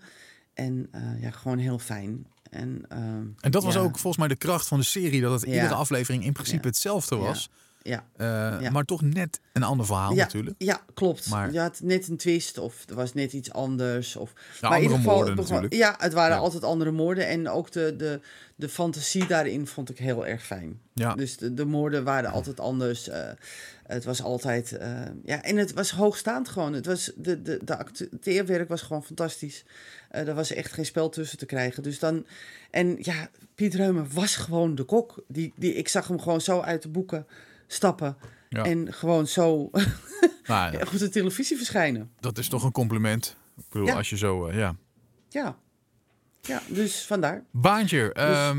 En eh, ja, gewoon heel fijn. En, ehm, En dat was ook volgens mij de kracht van de serie, dat het Ja. iedere aflevering in principe Ja. hetzelfde Ja. was. Ja, Eh, Ja. Maar toch net een ander verhaal ja, natuurlijk. ja, klopt. Maar- Je had net een twist of er was net iets anders. Of, Ja, maar in ieder geval, moorden begon-. Ja, het waren altijd andere moorden. En ook de, de, de fantasie daarin vond ik heel erg fijn. Ja. Dus de, de moorden waren altijd anders. eh, het was altijd... eh, ja, en het was hoogstaand gewoon. Het was, de, de, de acteerwerk was gewoon fantastisch. Er was echt geen spel tussen te krijgen. Dus dan... En ja, Piet Reumer was gewoon de kok. Die, die, ik zag hem gewoon zo uit de boeken stappen. Ja. En gewoon zo [LAUGHS] Nou, ja, [LAUGHS] op de televisie verschijnen. dat is toch een compliment. Ik bedoel, Ja. als je zo, eh, ja. Ja. Ja, dus vandaar. Baantje,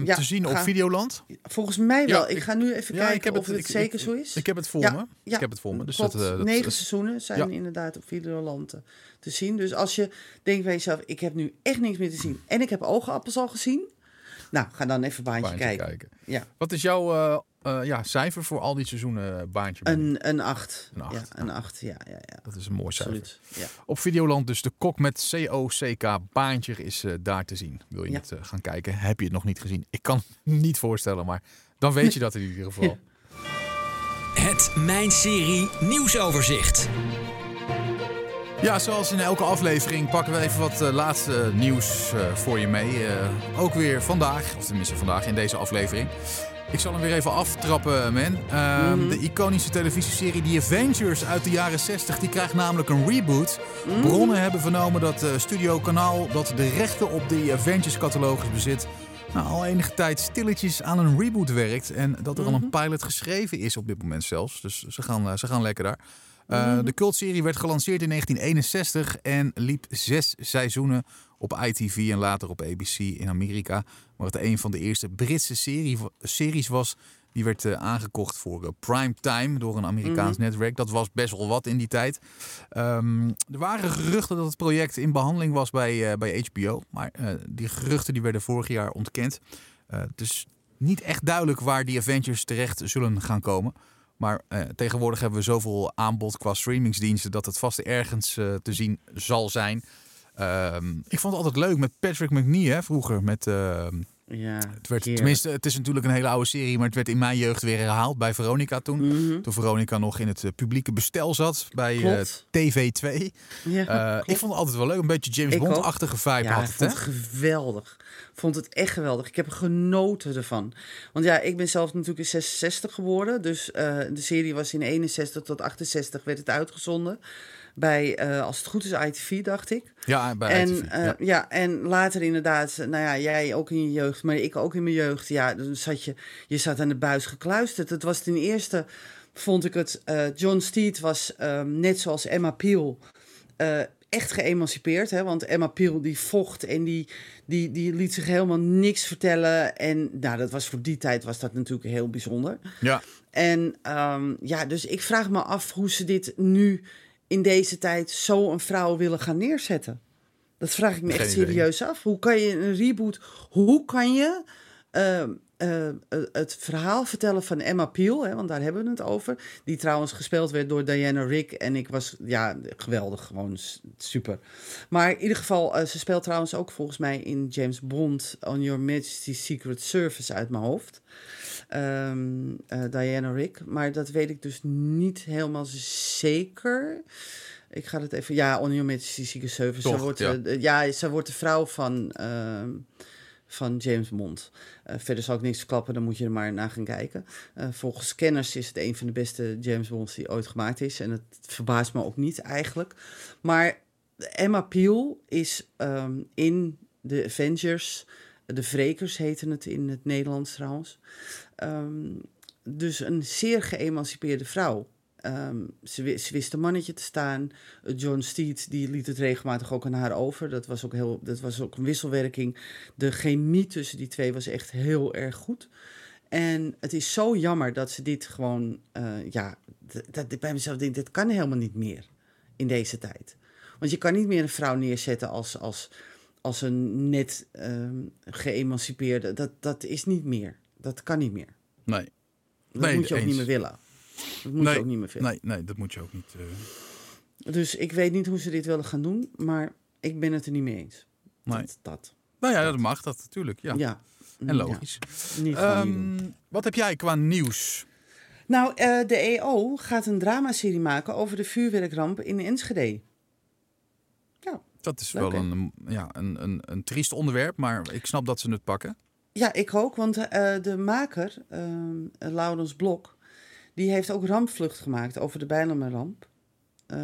ja, te zien op Videoland. Volgens mij wel. Ik, ga nu even kijken of het, ik- zeker ik- zo is. Ik heb het voor Ja, me. Ik heb het voor me. Dus Klopt. dat, eh, dat Negen seizoenen zijn inderdaad op Videoland te, zien. Dus als je denkt bij jezelf, ik heb nu echt niks meer te zien. En ik heb oogappels al gezien. Nou, ga dan even baantje, Baantje kijken. kijken. Ja, Wat is jouw eh, eh, ja, cijfer voor al die seizoenen eh, Baantje? een, een acht. Een acht. Ja, een acht. Ja, ja, ja. Dat is een mooi cijfer. Absoluut. Ja. Op Videoland dus de kok met C-O-C-K Baantje is eh, daar te zien. Wil je Ja. het gaan kijken? Heb je het nog niet gezien? Ik kan het niet voorstellen, maar dan weet je dat in ieder geval. [LAUGHS] Het Mijn Serie nieuwsoverzicht. Ja, zoals in elke aflevering pakken we even wat laatste nieuws eh, voor je mee. Eh, ook weer vandaag, of tenminste vandaag in deze aflevering. Ik zal hem weer even aftrappen, man. Ehm, De iconische televisieserie The Avengers uit de jaren 60, die krijgt namelijk een reboot. Bronnen hebben vernomen dat eh, Studio Kanaal, dat de rechten op de Avengers-catalogus bezit, nou, al enige tijd stilletjes aan een reboot werkt. En dat er al een pilot geschreven is op dit moment zelfs. Dus ze gaan, eh, ze gaan lekker daar. Uh, De cultserie werd gelanceerd in 1961 en liep zes seizoenen op ITV en later op ABC in Amerika. Waar het een van de eerste Britse serie, series was. Die werd uh, aangekocht voor uh, prime time door een Amerikaans Mhm. netwerk. Dat was best wel wat in die tijd. Um, er waren geruchten dat het project in behandeling was bij, bij HBO. Maar die geruchten die werden vorig jaar ontkend. dus niet echt duidelijk waar die Avengers terecht zullen gaan komen. Maar uh, tegenwoordig hebben we zoveel aanbod qua streamingsdiensten dat het vast ergens uh, te zien zal zijn. Uh, ik vond het altijd leuk met Patrick McNee, hè, vroeger. Met, uh, ja, het werd, tenminste, het is natuurlijk een hele oude serie, maar het werd in mijn jeugd weer herhaald bij Veronica toen. Mhm. Mm -hmm. Toen Veronica nog in het uh, publieke bestel zat bij uh, TV2. Ja, ik vond het altijd wel leuk, een beetje James Bond-achtige vibe ja, had het geweldig. Vond het echt geweldig. Ik heb genoten ervan. Want ja, ik ben zelf natuurlijk in 66 geboren. Dus uh, de serie was in 61 tot 68 werd het uitgezonden. Bij, uh, als het goed is, ITV, dacht ik. Ja, bij en, ITV. Uh, ja. ja. en later inderdaad, nou ja, jij ook in je jeugd, maar ik ook in mijn jeugd. Ja, dan zat je, je zat aan de buis gekluisterd. Het was ten eerste, vond ik het, John Steed was um, net zoals Emma Peel echt geëmancipeerd. Hè? Want Emma Peel die vocht en die, die, die liet zich helemaal niks vertellen. En nou, dat was voor die tijd was dat natuurlijk heel bijzonder. Ja. En um, ja, dus ik vraag me af hoe ze dit nu in deze tijd zo een vrouw willen gaan neerzetten. Dat vraag ik me Geen echt idee. serieus af. Hoe kan je een reboot, hoe kan je uh, uh, het verhaal vertellen van Emma Peel, hè, want daar hebben we het over. Die trouwens gespeeld werd door Diana Rick. En ik was, ja, geweldig, gewoon super. Maar in ieder geval, uh, ze speelt trouwens ook volgens mij in James Bond on Your Majesty's Secret Service uit mijn hoofd. Um, Diana Rick. Maar dat weet ik dus niet helemaal zeker. Ik ga het even. Ja, On Your Majesty's Secret Service. Toch, ze wordt, ja. ja, ze wordt de vrouw van, uh, van James Bond. Uh, verder zal ik niks verklappen, dan moet je er maar naar gaan kijken. Uh, volgens kenners is het een van de beste James Bonds die ooit gemaakt is. En het verbaast me ook niet eigenlijk. Maar Emma Peel is ehm, in de Avengers, de Vrekers heten het in het Nederlands trouwens, ehm, dus een zeer geëmancipeerde vrouw. Ehm, ze, ze wist een mannetje te staan. John Steed die liet het regelmatig ook aan haar over. Dat was ook, heel, dat was ook een wisselwerking. De chemie tussen die twee was echt heel erg goed. En het is zo jammer dat ze dit gewoon, eh, ja, dat ik bij mezelf denk, dit kan helemaal niet meer in deze tijd. Want je kan niet meer een vrouw neerzetten als, als, als een net ehm, geëmancipeerde. Dat, dat is niet meer. Dat kan niet meer. Nee. Dat Nee, moet je ook eens. niet meer willen. Dat moet nee, je ook niet meer willen. Nee, nee, dat moet je ook niet. eh. Dus ik weet niet hoe ze dit willen gaan doen, maar ik ben het er niet mee eens. Nee. Dat, dat. Nou ja, dat mag dat natuurlijk. Ja. Ja. En logisch. Ja, niet gewoon niet doen. Ehm, wat heb jij qua nieuws? Nou, eh, de EO gaat een dramaserie maken over de vuurwerkramp in Enschede. Ja, Dat is wel een, ja, een, een, een triest onderwerp, maar ik snap dat ze het pakken. ja ik ook, want eh, de maker, eh, Laurens Blok, die heeft ook rampvlucht gemaakt over de Bijlmerramp. Eh,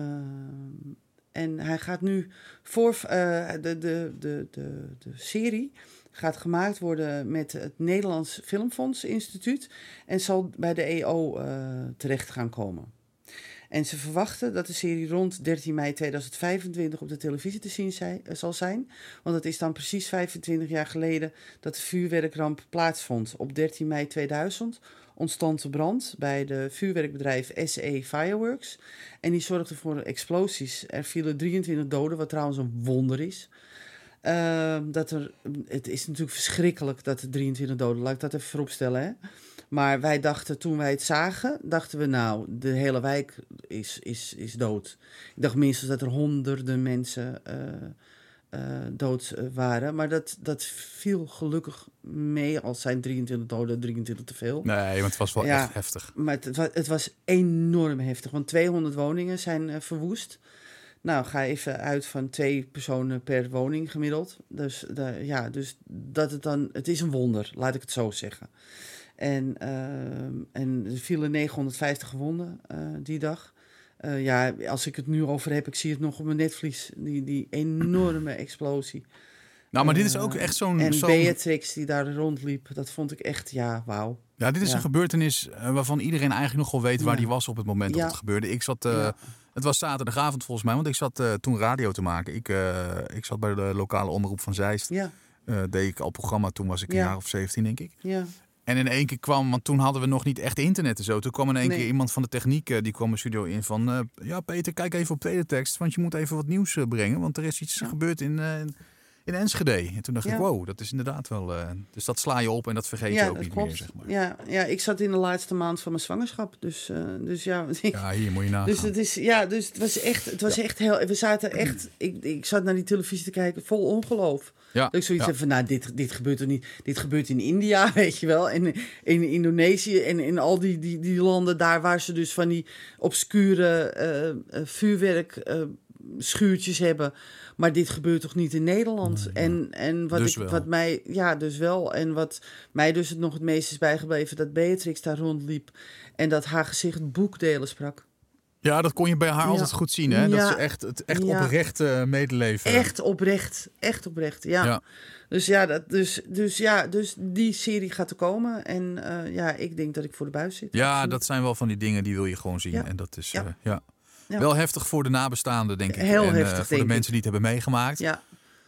en hij gaat nu voor eh, de, de, de, de, de serie gaat gemaakt worden met het Nederlands Filmfonds Instituut en zal bij de EO eh, terecht gaan komen. En ze verwachten dat de serie rond 13 mei 2025 op de televisie te zien zij- eh, zal zijn. Want het is dan precies 25 jaar geleden dat de vuurwerkramp plaatsvond. Op 13 mei 2000 ontstond de brand bij de vuurwerkbedrijf SE Fireworks. En die zorgde voor explosies. Er vielen 23 doden, wat trouwens een wonder is. Ehm, dat er, het is natuurlijk verschrikkelijk dat er 23 doden, laat ik dat even vooropstellen. Hè? Maar wij dachten toen wij het zagen, dachten we nou, de hele wijk is, is, is dood. Ik dacht minstens dat er honderden mensen eh, dood eh, waren. Maar dat, dat viel gelukkig mee, als zijn 23 doden 23 te veel. Nee, want het was wel Ja. echt heftig. Maar het, het wa- het was enorm heftig, want 200 woningen zijn eh, verwoest. Nou, ga even uit van twee personen per woning gemiddeld. Dus, de, ja, dus dat het dan, het is een wonder, laat ik het zo zeggen. En, ehm, en er vielen 950 gewonden eh, die dag. Eh, ja, als ik het nu over heb, ik zie het nog op mijn netvlies. Die, die enorme explosie. Nou, maar dit is Eh, ook echt zo'n... En Beatrix die daar rondliep, dat vond ik echt, ja, wauw. Ja, dit is Ja. een gebeurtenis eh, waarvan iedereen eigenlijk nog wel weet waar Ja. die was op het moment dat Ja. het gebeurde. Ik zat, het was zaterdagavond volgens mij, want ik zat toen radio te maken. Ik, ik zat bij de lokale omroep van Zeist. Ja, deed ik al programma, toen was ik een Ja. jaar of 17 denk ik. ja. En in één keer kwam, want toen hadden we nog niet echt internet en zo. Toen kwam in één Nee. keer iemand van de techniek, eh, die kwam mijn studio in van... eh, ja Peter, kijk even op teletext, want je moet even wat nieuws eh, brengen. Want er is iets Ja. gebeurd in, in Enschede. En toen dacht ik, wow, dat is inderdaad wel... eh, dus dat sla je op en dat vergeet je ook niet klopt. meer, zeg maar. Ja, ja, ik zat in de laatste maand van mijn zwangerschap. Dus, eh, dus ja, Ja, hier moet je nagaan. dus het is, ja, dus het was echt, het was echt heel, we zaten echt, ik, ik zat naar die televisie te kijken vol ongeloof. ja, Dat ik zoiets heb van, nou, dit, dit gebeurt er niet. Dit gebeurt in India, [LAUGHS] weet je wel. En in Indonesië en in al die, die, die landen daar waar ze dus van die obscure eh, vuurwerk schuurtjes hebben. Maar dit gebeurt toch niet in Nederland? En, en wat, Dus ik, wat mij, ja, dus wel. En wat mij dus het nog het meest is bijgebleven, dat Beatrix daar rondliep en dat haar gezicht boekdelen sprak. Ja, dat kon je bij haar Ja. altijd goed zien, hè? Dat ze echt, het echt Ja. oprecht eh, medeleven. Echt oprecht, echt oprecht, ja. Dus ja, dat, dus, dus ja, dus die serie gaat er komen. En eh, ja, ik denk dat ik voor de buis zit. Ja, absoluut. dat zijn wel van die dingen die wil je gewoon zien. En dat is Ja. eh, ja. Ja. wel heftig voor de nabestaanden, denk ik. Heel en, eh, heftig, voor de mensen die het hebben meegemaakt. Ja,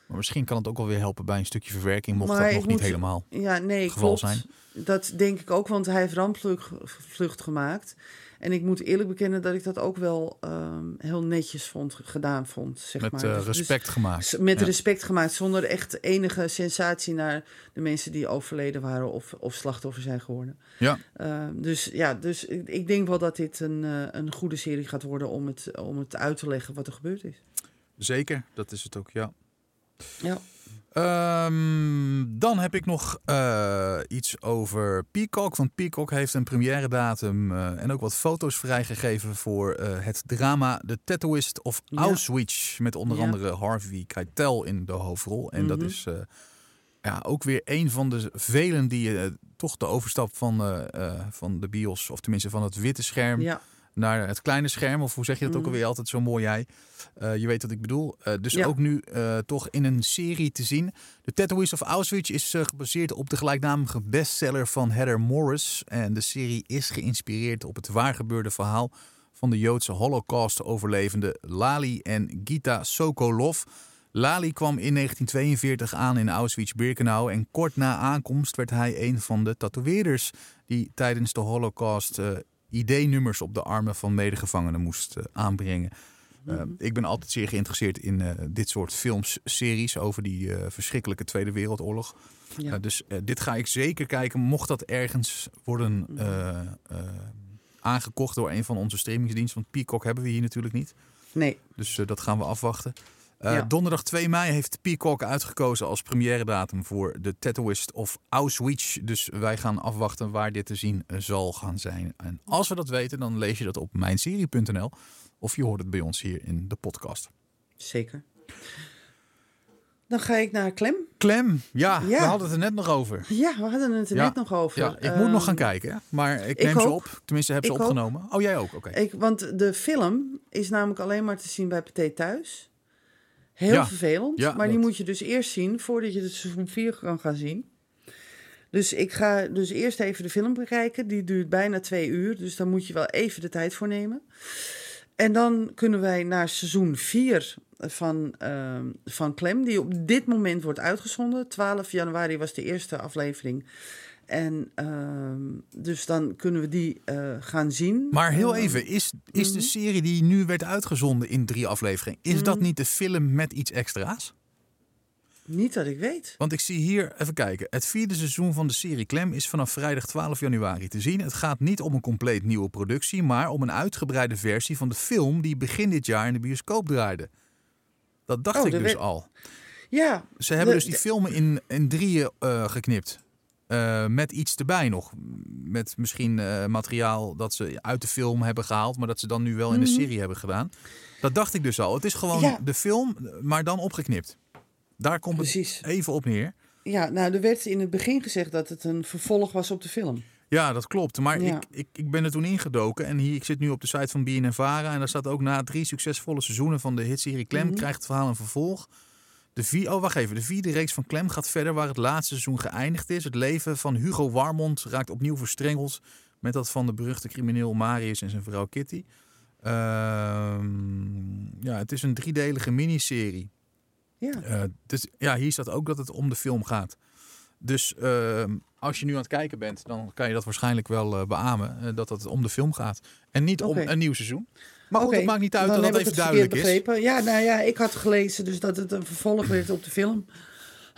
Maar misschien kan het ook wel weer helpen bij een stukje verwerking, mocht Maar dat nog niet helemaal. ja nee, Het geval klopt. zijn. Dat denk ik ook, want hij heeft rampvlucht vlucht gemaakt. En ik moet eerlijk bekennen dat ik dat ook wel ehm, heel netjes vond, gedaan vond. Zeg Met maar. Dus- dus respect gemaakt. met Ja. respect gemaakt, zonder echt enige sensatie naar de mensen die overleden waren of, of slachtoffer zijn geworden. Ja. Ehm, dus ja, dus ik, ik denk wel dat dit een, eh, een goede serie gaat worden om het, om het uit te leggen wat er gebeurd is. Zeker, dat is het ook, ja. Ja. Ehm, dan heb ik nog eh, iets over Peacock. Want Peacock heeft een première datum eh, en ook wat foto's vrijgegeven voor eh, het drama The Tattooist of Ja. Auschwitz. Met onder Ja. andere Harvey Keitel in de hoofdrol. En dat Mhm. is ja, ook weer een van de velen die toch de overstap van, van de bios, of tenminste van het witte scherm, Ja, naar het kleine scherm. Of hoe zeg je dat ook Mhm. alweer altijd zo mooi jij. Eh, je weet wat ik bedoel. Eh, dus Ja. ook nu eh, toch in een serie te zien. The Tattooist of Auschwitz is gebaseerd op de gelijknamige bestseller van Heather Morris. En de serie is geïnspireerd op het waargebeurde verhaal van de Joodse Holocaust-overlevende Lali en Gita Sokolov. Lali kwam in 1942 aan in Auschwitz-Birkenau en kort na aankomst werd hij een van de tatoeëerders die tijdens de Holocaust ID-nummers op de armen van medegevangenen moest eh, aanbrengen. Uh, ik ben altijd zeer geïnteresseerd in uh, dit soort films, series over die uh, verschrikkelijke Tweede Wereldoorlog. Ja. Dus dit ga ik zeker kijken. Mocht dat ergens worden aangekocht door een van onze streamingsdiensten. Want Peacock hebben we hier natuurlijk niet. Nee. Dus dat gaan we afwachten. Uh, Ja. Donderdag 2 mei heeft Peacock uitgekozen als première datum voor de Tattooist of Auschwitz. Dus wij gaan afwachten waar dit te zien uh, zal gaan zijn. En als we dat weten, dan lees je dat op mijnserie.nl. Of je hoort het bij ons hier in de podcast. Zeker. Dan ga ik naar Clem. Clem, ja, Ja. we hadden het er net nog over. Ja, we hadden het er Ja. net nog over. Ja, ik moet nog gaan Ehm, kijken, maar ik ik neem ze op. Tenminste, heb ze opgenomen. Oh, jij ook? Oké. Want de film is namelijk alleen maar te zien bij Pathé Thuis. Heel Ja. vervelend. Ja, maar die moet je dus eerst zien voordat je de seizoen 4 kan gaan zien. Dus ik ga dus eerst even de film bekijken. Die duurt bijna twee uur. Dus daar moet je wel even de tijd voor nemen. En dan kunnen wij naar seizoen 4 van, ehm, van Clem. Die op dit moment wordt uitgezonden. 12 januari was de eerste aflevering. En ehm, dus dan kunnen we die eh, gaan zien. Maar heel even, is, is de mhm. serie die nu werd uitgezonden in drie afleveringen, is dat Mhm. niet de film met iets extra's? Niet dat ik weet. Want ik zie hier, even kijken. Het vierde seizoen van de serie Clem is vanaf vrijdag 12 januari te zien. Het gaat niet om een compleet nieuwe productie, maar om een uitgebreide versie van de film die begin dit jaar in de bioscoop draaide. Dat dacht Oh, ik dus al. Ja, Ze hebben de- dus die filmen in, in drieën eh, geknipt. Eh, met iets erbij nog. Met misschien eh, materiaal dat ze uit de film hebben gehaald, maar dat ze dan nu wel in de Mhm. serie hebben gedaan. Dat dacht ik dus al. Het is gewoon Ja. de film, maar dan opgeknipt. Daar komt het even op neer. Ja, nou, er werd in het begin gezegd dat het een vervolg was op de film. Ja, dat klopt. Maar Ja. ik, ik, ik ben er toen ingedoken. En hier, ik zit nu op de site van BNNVARA. En daar staat ook na drie succesvolle seizoenen van de hitserie Clem... Mhm. krijgt het verhaal een vervolg. De vier, oh, wacht even. De vierde reeks van Clem gaat verder waar het laatste seizoen geëindigd is. Het leven van Hugo Warmond raakt opnieuw verstrengeld... met dat van de beruchte crimineel Marius en zijn vrouw Kitty. Ehm, ja, het is een driedelige miniserie. Ja, Eh, dus ja, hier staat ook dat het om de film gaat. Dus ehm, als je nu aan het kijken bent, dan kan je dat waarschijnlijk wel eh, beamen. eh, dat het om de film gaat. En niet om een nieuw seizoen. Maar goed, Oké, het maakt niet uit dat dat ik even het duidelijk is. begrepen. Ja, nou ja, ik had gelezen dus dat het een vervolg werd op de film.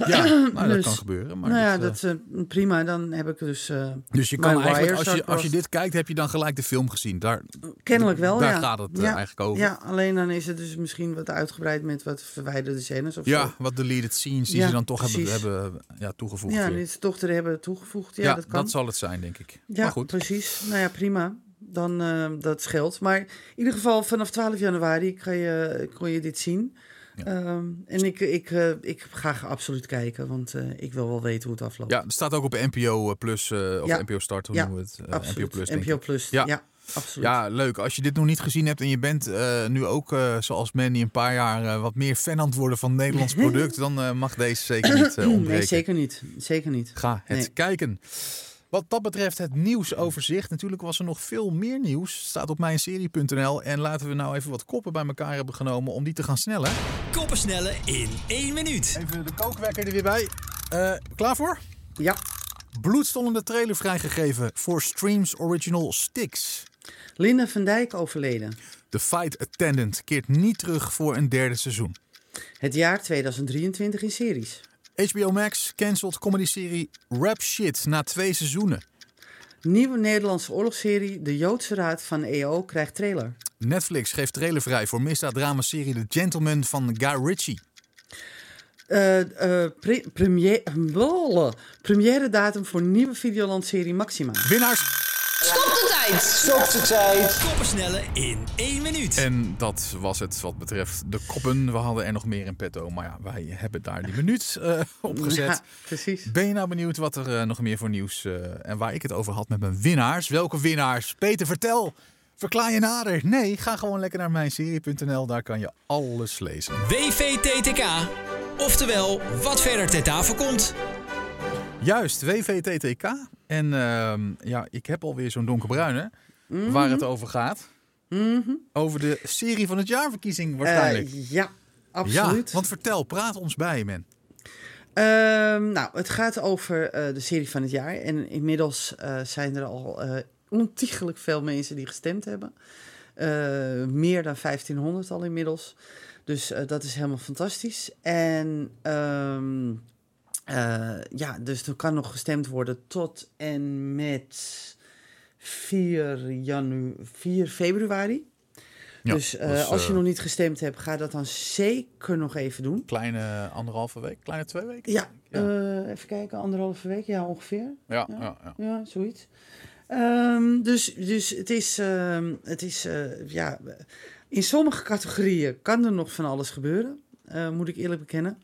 Ja, [CLEARS THROAT] nou, dat Dus, kan gebeuren. Maar nou ja, dat, eh, dat is prima. Dan heb ik dus eh, dus je kan eigenlijk, als je, als je dit kijkt, heb je dan gelijk de film gezien. Daar, kennelijk wel, daar ja. gaat het eh, ja. eigenlijk over. Ja, alleen dan is het dus misschien wat uitgebreid met wat verwijderde scènes of Ja, zo. wat deleted scenes die Ja, ze dan toch hebben, precies. hebben ja, toegevoegd. Ja, die ze toch er hebben toegevoegd. Ja, Ja, dat kan. zal het zijn, denk ik. Ja, maar goed. precies. Nou ja, prima. Dan eh, dat scheelt. Maar in ieder geval vanaf 12 januari kan je, kon je dit zien. Ja. Ehm, en ik, ik, eh, ik ga absoluut kijken, want eh, ik wil wel weten hoe het afloopt. Ja, het staat ook op NPO Plus, eh, of Ja. NPO Start, hoe Ja, noemen we het? NPO Plus, NPO. Plus. Ja. Ja. absoluut. Ja, leuk. Als je dit nog niet gezien hebt en je bent nu ook, zoals Mandy, een paar jaar wat meer fan aan het worden van Nederlands [LAUGHS] product, dan mag deze zeker [CLEARS THROAT] niet ontbreken. nee, zeker niet. Zeker niet. Ga het Nee. kijken. Wat dat betreft het nieuwsoverzicht. Natuurlijk was er nog veel meer nieuws. Staat op mijnserie.nl. En laten we nou even wat koppen bij elkaar hebben genomen om die te gaan snellen. Koppen snellen in één minuut. Even de kookwekker er weer bij. Eh, klaar voor? Ja. Bloedstollende trailer vrijgegeven voor Streams Original Sticks. Linda van Dijk overleden. The Fight Attendant keert niet terug voor een derde seizoen. Het jaar 2023 in series. HBO Max cancelt comedyserie Rap Shit na twee seizoenen. Nieuwe Nederlandse oorlogsserie De Joodse Raad van EO krijgt trailer. Netflix geeft trailer vrij voor misdaaddramaserie The Gentleman van Guy Ritchie. Eh, eh, pre- blablabla. première datum voor nieuwe Videoland-serie Maxima. Winnaars. Koppen snellen in één minuut. En dat was het wat betreft de koppen. We hadden er nog meer in petto, maar ja, wij hebben daar die minuut eh, op [LAUGHS] gezet. Ja, precies. Ben je nou benieuwd wat er eh, nog meer voor nieuws eh, en waar ik het over had met mijn winnaars? Welke winnaars? Peter, vertel. Verklaar je nader? Nee, ga gewoon lekker naar mijnserie.nl. Daar kan je alles lezen. WVTTK. Oftewel, wat verder ter tafel komt. Juist, WVTTK. En ehm, ja, ik heb alweer zo'n donkerbruine waar het over gaat. Over de serie van het jaarverkiezing waarschijnlijk. Eh, ja, absoluut. Ja, want vertel, praat ons bij, men. Ehm, nou, het gaat over eh, de serie van het jaar. En inmiddels eh, zijn er al ontiegelijk veel mensen die gestemd hebben. Meer dan 1500 al inmiddels. Dus dat is helemaal fantastisch. En eh, ja, dus er kan nog gestemd worden tot en met 4, janu 4 februari. Ja, dus eh, dus, als je eh, nog niet gestemd hebt, ga dat dan zeker nog even doen. Kleine anderhalve week, kleine twee weken? Ja, Ja. even kijken, anderhalve week, ja ongeveer. Ja, ja. ja, ja. Ja, zoiets. Ehm, dus, dus het is, ehm, het is ja, in sommige categorieën kan er nog van alles gebeuren, moet ik eerlijk bekennen.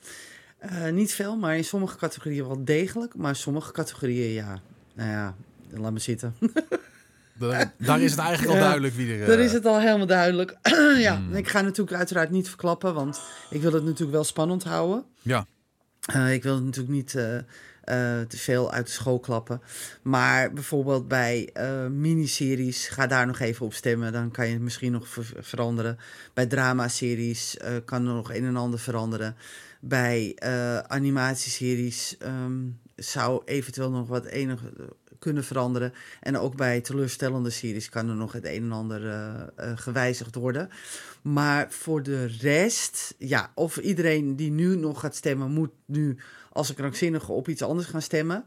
Eh, niet veel, maar in sommige categorieën wel degelijk. Maar sommige categorieën, ja, nou ja, laat me zitten. [LAUGHS] Daar, daar is het eigenlijk al duidelijk wie er... Eh, is het al helemaal duidelijk. [CLEARS THROAT] ja, ik ga natuurlijk uiteraard niet verklappen, want ik wil het natuurlijk wel spannend houden. Ja, Eh, ik wil het natuurlijk niet eh, eh, te veel uit de school klappen. Maar bijvoorbeeld bij eh, miniseries, ga daar nog even op stemmen. Dan kan je het misschien nog ver- veranderen. Bij dramaseries eh, kan er nog een en ander veranderen. Bij eh, animatieseries ehm, zou eventueel nog wat enig eh, kunnen veranderen. En ook bij teleurstellende series kan er nog het een en ander eh, gewijzigd worden. Maar voor de rest, ja, of iedereen die nu nog gaat stemmen, moet nu als een krankzinnige op iets anders gaan stemmen.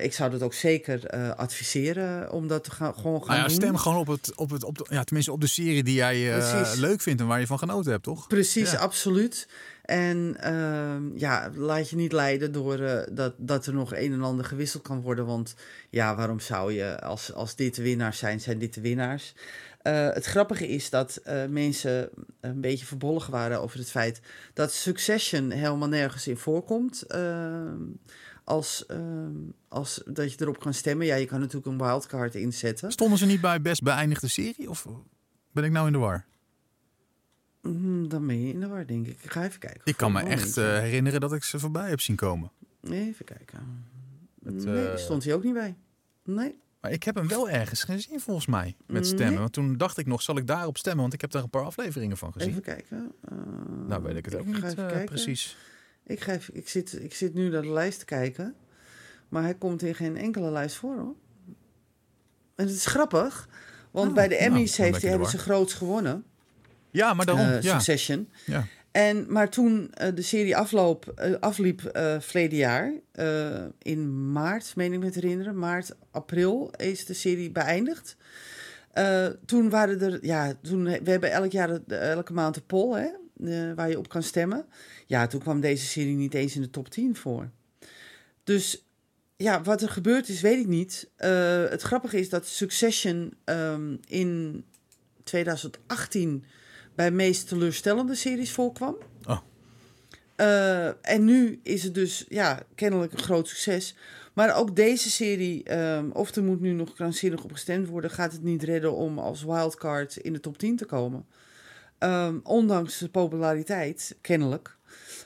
Ik zou dat ook zeker adviseren om dat te gaan, gewoon gaan nou ja, doen. stem gewoon op het, op het, op de, ja, tenminste op de serie die jij leuk vindt en waar je van genoten hebt, toch? Precies, Ja. absoluut. En ehm, ja, laat je niet leiden door eh, dat, dat er nog een en ander gewisseld kan worden. Want ja, waarom zou je, als, als dit de winnaars zijn, zijn dit de winnaars. Eh, het grappige is dat eh, mensen een beetje verbolgen waren over het feit dat Succession helemaal nergens in voorkomt. ehm, als, ehm, als dat je erop kan stemmen. Ja, je kan natuurlijk een wildcard inzetten. Stonden ze niet bij best beëindigde serie? Of ben ik nou in de war? Mhm, dan ben je in de war, denk ik. Ik ga even kijken. Ik kan me echt eh, herinneren dat ik ze voorbij heb zien komen. Even kijken. Het, nee, eh, stond hij ook niet bij. Nee. Maar ik heb hem wel ergens gezien volgens mij met Nee. stemmen. Want toen dacht ik nog, zal ik daarop stemmen? Want ik heb daar een paar afleveringen van gezien. Even kijken. Eh, nou weet ik het ook niet even kijken. precies. Ik, ga even, ik, zit, ik zit nu naar de lijst te kijken. Maar hij komt in geen enkele lijst voor hoor. En het is grappig. Want Oh, bij de nou, Emmys heeft, hebben ze groots gewonnen. Ja, maar daarom. eh. Succession. Ja. En, maar toen eh, de serie afloop, eh, afliep eh verleden jaar, in maart, meen ik me te herinneren, maart, april is de serie beëindigd. Toen waren er, ja, toen, we hebben elk jaar, elke maand een poll, hè, waar je op kan stemmen. Ja, toen kwam deze serie niet eens in de top 10 voor. Dus ja, wat er gebeurd is, weet ik niet. Het grappige is dat Succession ehm, in 2018 bij meest teleurstellende series voorkwam. Oh. Eh, en nu is het dus ja, kennelijk een groot succes. Maar ook deze serie, ehm, of er moet nu nog krankzinnig op gestemd worden, gaat het niet redden om als wildcard in de top 10 te komen. Ehm, ondanks de populariteit, kennelijk.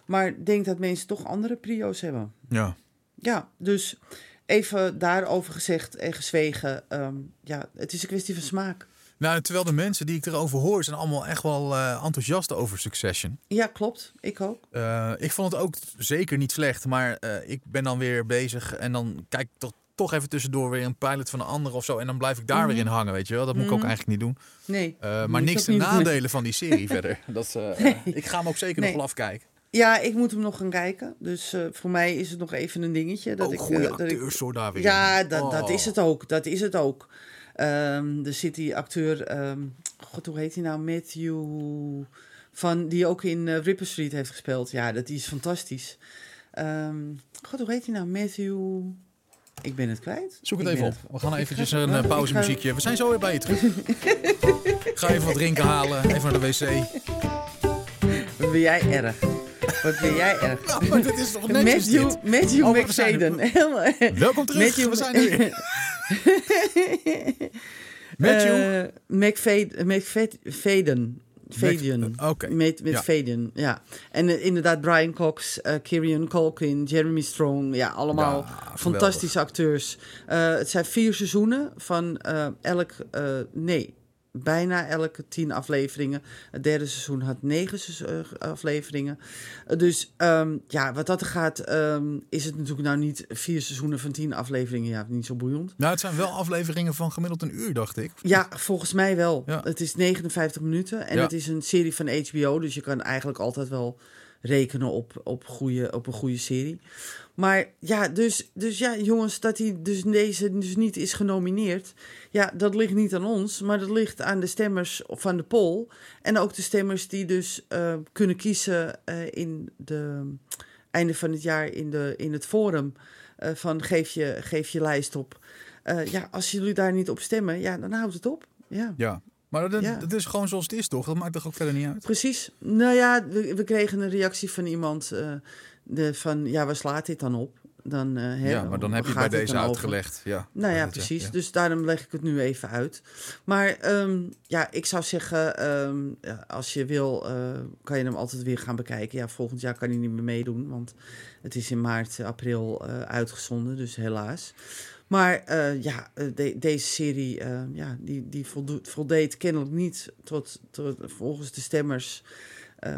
Maar ik denk dat mensen toch andere prio's hebben. ja. Ja, dus even daarover gezegd en gezwegen. ehm, ja, het is een kwestie van smaak. Nou, terwijl de mensen die ik erover hoor, zijn allemaal echt wel eh, enthousiast over Succession. Ja, klopt. Ik ook. Eh, ik vond het ook zeker niet slecht, maar eh, ik ben dan weer bezig en dan kijk ik toch, toch even tussendoor weer een pilot van een ander of zo. En dan blijf ik daar weer in hangen, weet je wel. Dat moet ik ook Mhm. eigenlijk niet doen. Nee. Maar niks te doen. nadelen van die serie [LAUGHS] verder. Dat, ik ga hem ook zeker Nee. nog wel afkijken. Ja, ik moet hem nog gaan kijken. Dus voor mij is het nog even een dingetje. Dat ook ik, goede dat ik- hoor daar weer. Ja, dat Oh. is het ook. Dat is het ook. Ehm er zit die acteur, ehm, god, hoe heet hij nou? Matthew, van, die ook in eh, Ripper Street heeft gespeeld. Ja, dat die is fantastisch. Ehm, god, hoe heet hij nou? Matthew... Ik ben het kwijt. Zoek het Ik even op. We gaan eventjes een eh, ga- pauzemuziekje. We zijn zo weer bij je terug. [LAUGHS] Ga even wat drinken halen. Even naar de wc. Ben jij erg? Wat ben jij erg? [LAUGHS] Nou, maar dit is toch netjes Matthew, dit? Matthew Oh, we McFadden. [LAUGHS] Helemaal- Welkom terug. Matthew- We zijn er. [LAUGHS] Matthew? Eh, McFade- McFad- Faden. Faden. Oké. Met, met Ja. Faden, ja. En eh, inderdaad Brian Cox, eh Kieran Culkin, Jeremy Strong. Ja, allemaal Ja, fantastische acteurs. Eh, het zijn vier seizoenen van eh, elk... eh, nee, bijna elke tien afleveringen. Het derde seizoen had negen eh, afleveringen. Eh, dus ehm, ja, wat dat gaat, ehm, is het natuurlijk nou niet vier seizoenen van tien afleveringen. Ja, niet zo boeiend. Nou, het zijn wel afleveringen van gemiddeld een uur, dacht ik. Ja, volgens mij wel. Ja. Het is 59 minuten en Ja. het is een serie van HBO, dus je kan eigenlijk altijd wel rekenen op, op, goede, op een goede serie. Maar ja, dus, dus ja, jongens, dat hij dus deze dus niet is genomineerd. Ja, dat ligt niet aan ons, maar dat ligt aan de stemmers van de poll. En ook de stemmers die dus eh, kunnen kiezen eh, in de einde van het jaar in, de, in het forum. eh, van geef je, geef je lijst op. Ja, als jullie daar niet op stemmen, ja, dan houdt het op. Ja. Ja. Maar dat, Ja. dat is gewoon zoals het is, toch? Dat maakt toch ook verder niet uit? Precies. Nou ja, we, we kregen een reactie van iemand de, van, ja, waar slaat dit dan op? Dan, eh, ja, maar dan heb je bij deze over? uitgelegd. Ja, Nou ja, precies. ja. Dus daarom leg ik het nu even uit. Maar ehm, ja, ik zou zeggen, ehm, ja, als je wil, eh, kan je hem altijd weer gaan bekijken. Ja, volgend jaar kan hij niet meer meedoen, want het is in maart, april eh, uitgezonden, dus helaas. Maar ja, de- deze serie, ja, die, die voldoet, voldeed kennelijk niet tot, tot volgens de stemmers eh,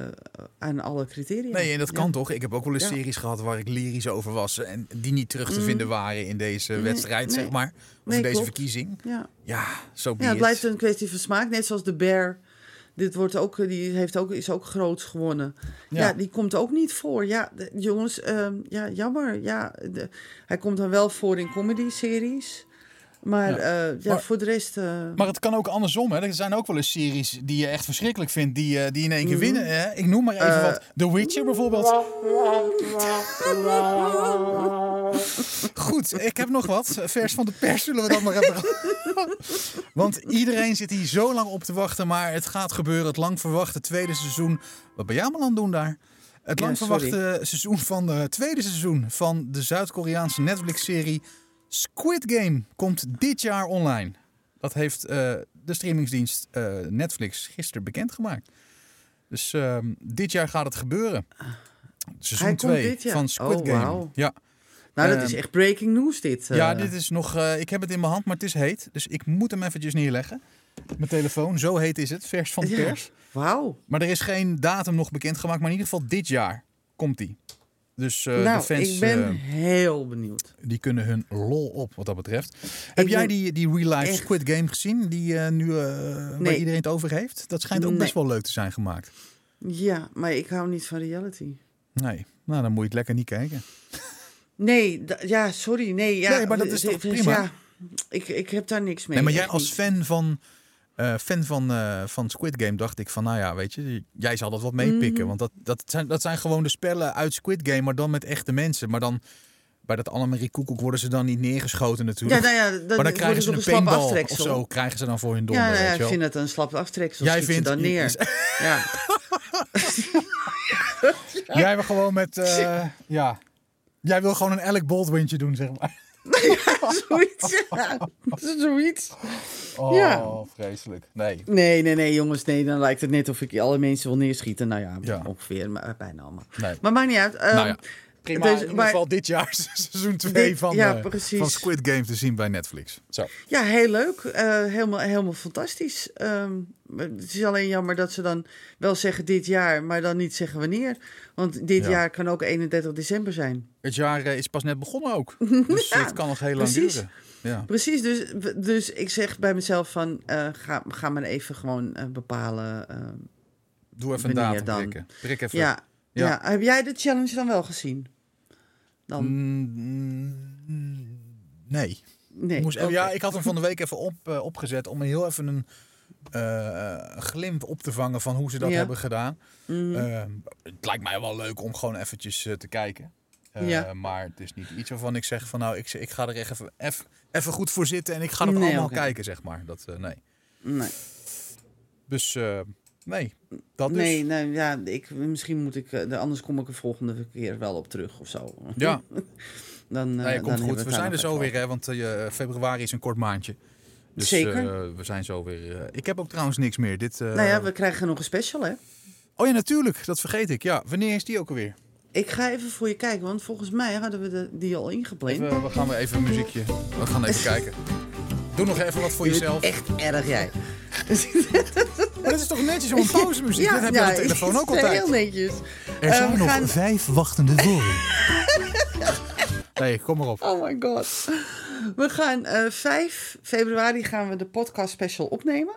aan alle criteria. Nee, en dat Ja. kan toch? Ik heb ook wel eens Ja. series gehad waar ik lyrisch over was. En die niet terug te Mm. vinden waren in deze Nee, wedstrijd, nee. zeg maar. Of Nee, in deze klopt. verkiezing. Ja. Ja, zo Ja, het blijft een kwestie van smaak. Net zoals de Bear. Dit wordt ook, die heeft ook, is ook groots gewonnen. Ja. Ja. die komt ook niet voor. Ja, de- jongens, ehm, ja, jammer. Ja, de- hij komt dan wel voor in comedy-series. Maar Ja. ja, ja Maar- voor de rest... eh, Maar het kan ook andersom. Hè. Er zijn ook wel eens series die je echt verschrikkelijk vindt, die, eh, die in één keer Mhm. winnen. Hè. Ik noem maar even Eh. wat. The Witcher bijvoorbeeld. Goed, ik heb nog wat. Vers van de pers zullen we dat maar even. [LAUGHS] Want iedereen zit hier zo lang op te wachten, maar het gaat gebeuren. Het lang verwachte tweede seizoen. Wat ben jij allemaal aan het doen daar? Het lang verwachte seizoen van het tweede seizoen van de Zuid-Koreaanse Netflix-serie Squid Game komt dit jaar online. Dat heeft eh, de streamingsdienst eh, Netflix gisteren bekendgemaakt. Dus ehm, dit jaar gaat het gebeuren. Seizoen Hij komt 2 dit jaar? van Squid Oh, Game. Ja. nou, dat ehm, is echt breaking news dit. eh. ja, dit is nog. ik heb het in mijn hand, maar het is heet. Dus ik moet hem eventjes neerleggen. Mijn telefoon, zo heet is het. Vers van de Ja. pers. Wauw. Maar er is geen datum nog bekendgemaakt. Maar in ieder geval dit jaar komt die. Dus eh, nou, de fans ik ben eh, heel benieuwd. die kunnen hun lol op wat dat betreft. Heb jij die, die real life echt- Squid Game gezien? Die eh, nu eh, waar Nee. iedereen het over heeft? Dat schijnt ook Nee. best wel leuk te zijn gemaakt. Ja, maar ik hou niet van reality. Nee, nou dan moet je het lekker niet kijken. Nee, ja, sorry. Nee, ja, Nee, maar dat is d- toch d- prima? Ja, ik, ik heb daar niks mee. Nee, maar jij als fan van, eh, fan van, eh, van Squid Game dacht ik van, nou ja, weet je, jij zal dat wat meepikken. Mhm. Want dat, dat, zijn, dat zijn gewoon de spellen uit Squid Game, maar dan met echte mensen. Maar dan, bij dat Annemarie Koekoek worden ze dan niet neergeschoten Ja, natuurlijk. nou ja, dan maar dan krijgen ze een paintball of aftreksel. zo, krijgen ze dan voor hun donder, Ja, ja, ik vind het een slap aftreksel. Jij vindt- dan neer. [LAUGHS] ja. Jij wil gewoon met, eh, ja, jij wil gewoon een Alec Baldwintje doen, zeg maar. Zoiets. Ja. Zoiets. Oh, Ja. vreselijk. Nee. Nee, nee, nee, jongens. Nee, dan lijkt het net of ik alle mensen wil neerschieten. Nou ja, Ja. ongeveer. Maar bijna allemaal. nee. Maar maakt niet uit. ehm, nou ja, prima. in ieder maar- geval dit jaar [LAUGHS] seizoen 2 Dit- van, ja, eh, van Squid Game te zien bij Netflix. Zo. Ja, heel leuk. Eh, helemaal, helemaal fantastisch. Ehm, het is alleen jammer dat ze dan wel zeggen dit jaar, maar dan niet zeggen wanneer. Want dit Ja. jaar kan ook 31 december zijn. Het jaar eh, is pas net begonnen ook. [LAUGHS] Dus Ja, het kan nog heel lang precies. duren. Ja. Precies, dus, dus ik zeg bij mezelf van, ga, ga maar even gewoon bepalen. ehm, Doe even een datum prikken. Prik even. ja, Ja. ja. heb jij de challenge dan wel gezien? Dan? Mm, nee. nee. Ik moest. Ja, ik had hem van de week even op, eh, opgezet om heel even een eh, glimp op te vangen van hoe ze dat Ja. hebben gedaan. Mhm. Ehm, het lijkt mij wel leuk om gewoon eventjes eh, te kijken. Eh, Ja. Maar het is niet iets waarvan ik zeg van nou, ik, ik ga er echt even, even, even goed voor zitten en ik ga Nee, allemaal kijken, zeg maar. Dat, eh, nee. nee. Dus eh, nee, dat dus. Nee, nee, ja, ik, misschien moet ik, eh, anders kom ik er volgende keer wel op terug of zo. Ja, [LAUGHS] Dan, eh, nee, dan komt hebben goed. We zijn er zo weer, hè, want eh, februari is een kort maandje. Dus Zeker. we zijn zo weer... ik heb ook trouwens niks meer. Dit, Nou ja, we krijgen nog een special, hè? Oh ja, natuurlijk. Dat vergeet ik. Ja, wanneer is die ook alweer? Ik ga even voor je kijken, want volgens mij hadden we de, die al ingepland. Even, we gaan weer even een muziekje. We gaan even [LAUGHS] kijken. Doe nog even wat voor Je bent jezelf. echt erg, jij. [LAUGHS] Maar dat is toch netjes om een pauzemuziek? dat heb je op de telefoon ook [LAUGHS] altijd. Heel netjes. Er Eh, zijn we nog gaan- vijf wachtende u. [LAUGHS] Nee, kom maar op. Oh my god. We gaan eh 5 februari gaan we de podcast special opnemen.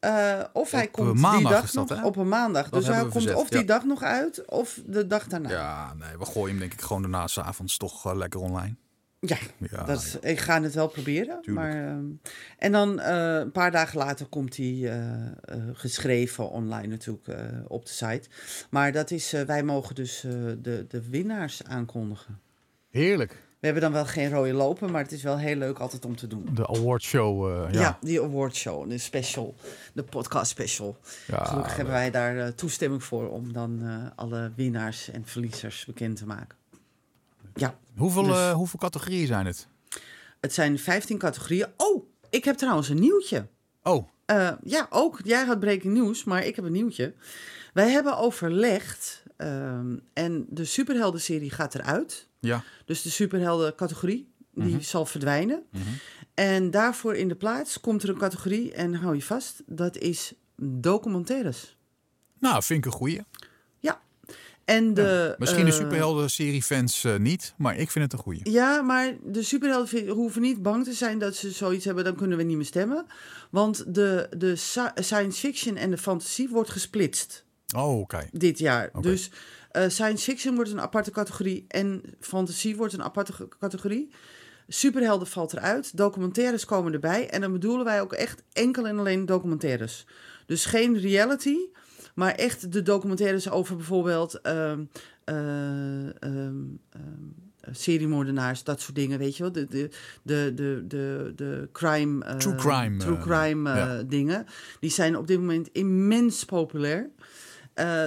Eh, of hij komt eh, die dag is dat, nog hè? op een maandag. Dat dus hij komt verzet, of die ja. dag nog uit of de dag daarna. Ja, Ja, nee, we gooien hem denk ik gewoon daarna s'avonds toch eh, lekker online. Ja, dat, ik ga het wel proberen. Tuurlijk. Maar, ehm, en dan eh, een paar dagen later komt hij eh, eh, geschreven online natuurlijk op de site. Maar dat is, wij mogen dus de, de winnaars aankondigen. Heerlijk. We hebben dan wel geen rode lopen, maar het is wel heel leuk altijd om te doen. De awardshow. Ja. ja. die awardshow, de special, de podcast special. Ja, Gelukkig hebben wij daar toestemming voor om dan alle winnaars en verliezers bekend te maken. Ja, Hoeveel, Dus- eh, hoeveel categorieën zijn het? het zijn 15 categorieën. Oh, ik heb trouwens een nieuwtje. Oh, Eh, ja, ook. Jij had breaking news, maar ik heb een nieuwtje. Wij hebben overlegd ehm, en de superhelden-serie gaat eruit. ja. Dus de superhelden-categorie, die Mhm. zal verdwijnen. Mhm. En daarvoor in de plaats komt er een categorie, en hou je vast, dat is documentaires. Nou, vind ik een goeie. En de, Misschien de eh, superhelden-serie-fans eh, niet, maar ik vind het een goeie. Ja, maar de superhelden hoeven niet bang te zijn dat ze zoiets hebben, dan kunnen we niet meer stemmen. Want de, de sci- science fiction en de fantasie wordt gesplitst Oh, oké. dit jaar. Dus eh, science fiction wordt een aparte categorie en fantasie wordt een aparte categorie. Superhelden valt eruit, documentaires komen erbij. En dan bedoelen wij ook echt enkel en alleen documentaires. Dus geen reality, maar echt de documentaires over bijvoorbeeld ehm, seriemoordenaars, dat soort dingen, weet je wel. De, de, de, de, de, de crime... eh, True crime, True eh, crime ja. dingen. Die zijn op dit moment immens populair.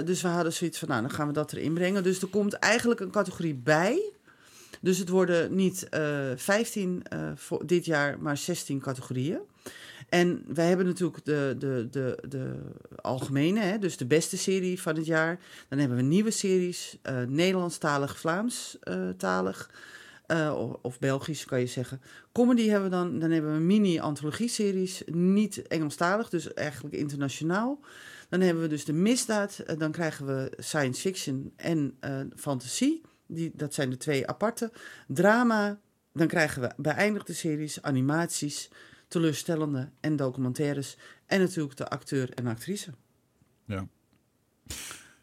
Dus we hadden zoiets van, nou, dan gaan we dat erin brengen. Dus er komt eigenlijk een categorie bij. Dus het worden niet eh 15 eh, voor dit jaar, maar 16 categorieën. En wij hebben natuurlijk de, de, de, de algemene, hè, dus de beste serie van het jaar. Dan hebben we nieuwe series, eh Nederlandstalig, Vlaamstalig. eh of, of Belgisch kan je zeggen. Comedy hebben we dan, dan hebben we mini-antologie-series, niet Engelstalig, dus eigenlijk internationaal. Dan hebben we dus de misdaad, eh, dan krijgen we science fiction en eh, fantasie. Die, dat zijn de twee aparte. Drama, dan krijgen we beëindigde series, animaties, teleurstellende en documentaires. En natuurlijk de acteur en actrice. Ja.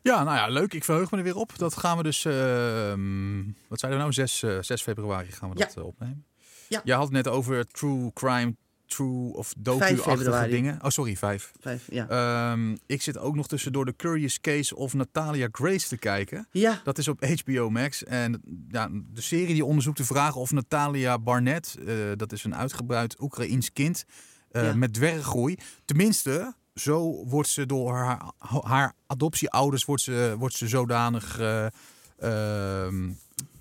Ja, nou ja, leuk. Ik verheug me er weer op. Dat gaan we dus, ehm, wat zeiden we nou, 6, eh, 6 februari gaan we Ja. dat eh, opnemen. Ja. Je had het net over true crime, true of docu-achtige dingen. Oh, sorry, 5. Vijf, ja. Ehm, ik zit ook nog tussendoor de Curious Case of Natalia Grace te kijken. ja, Dat is op HBO Max. En ja, de serie die onderzoekt de vraag of Natalia Barnett, eh, dat is een uitgebreid Oekraïens kind, eh, Ja. met dwerggroei. Tenminste, zo wordt ze door haar, haar adoptieouders wordt ze, wordt ze zodanig eh, ehm,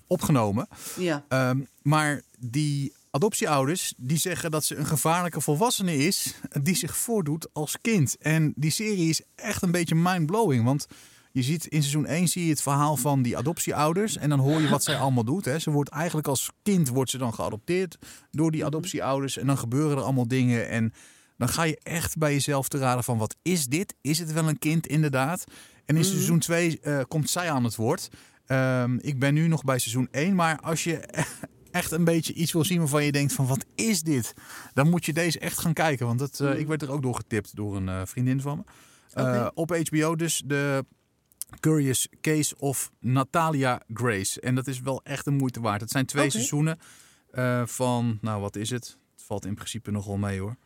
opgenomen. ja. Ehm, maar die adoptieouders die zeggen dat ze een gevaarlijke volwassene is die zich voordoet als kind. En die serie is echt een beetje mindblowing. Want je ziet in seizoen 1 zie je het verhaal van die adoptieouders. En dan hoor je wat zij allemaal doet. Hè. Ze wordt eigenlijk als kind wordt ze dan geadopteerd door die adoptieouders. En dan gebeuren er allemaal dingen. En dan ga je echt bij jezelf te raden van wat is dit? Is het wel een kind inderdaad? En in Mhm. seizoen 2 eh, komt zij aan het woord. Ehm, ik ben nu nog bij seizoen 1. Maar als je echt een beetje iets wil zien waarvan je denkt van wat is dit? Dan moet je deze echt gaan kijken. Want het, eh, ik werd er ook door getipt door een eh, vriendin van me. Eh. Op HBO dus de Curious Case of Natalia Grace. En dat is wel echt een moeite waard. Het zijn twee seizoenen van, nou wat is het? Het valt in principe nogal mee hoor.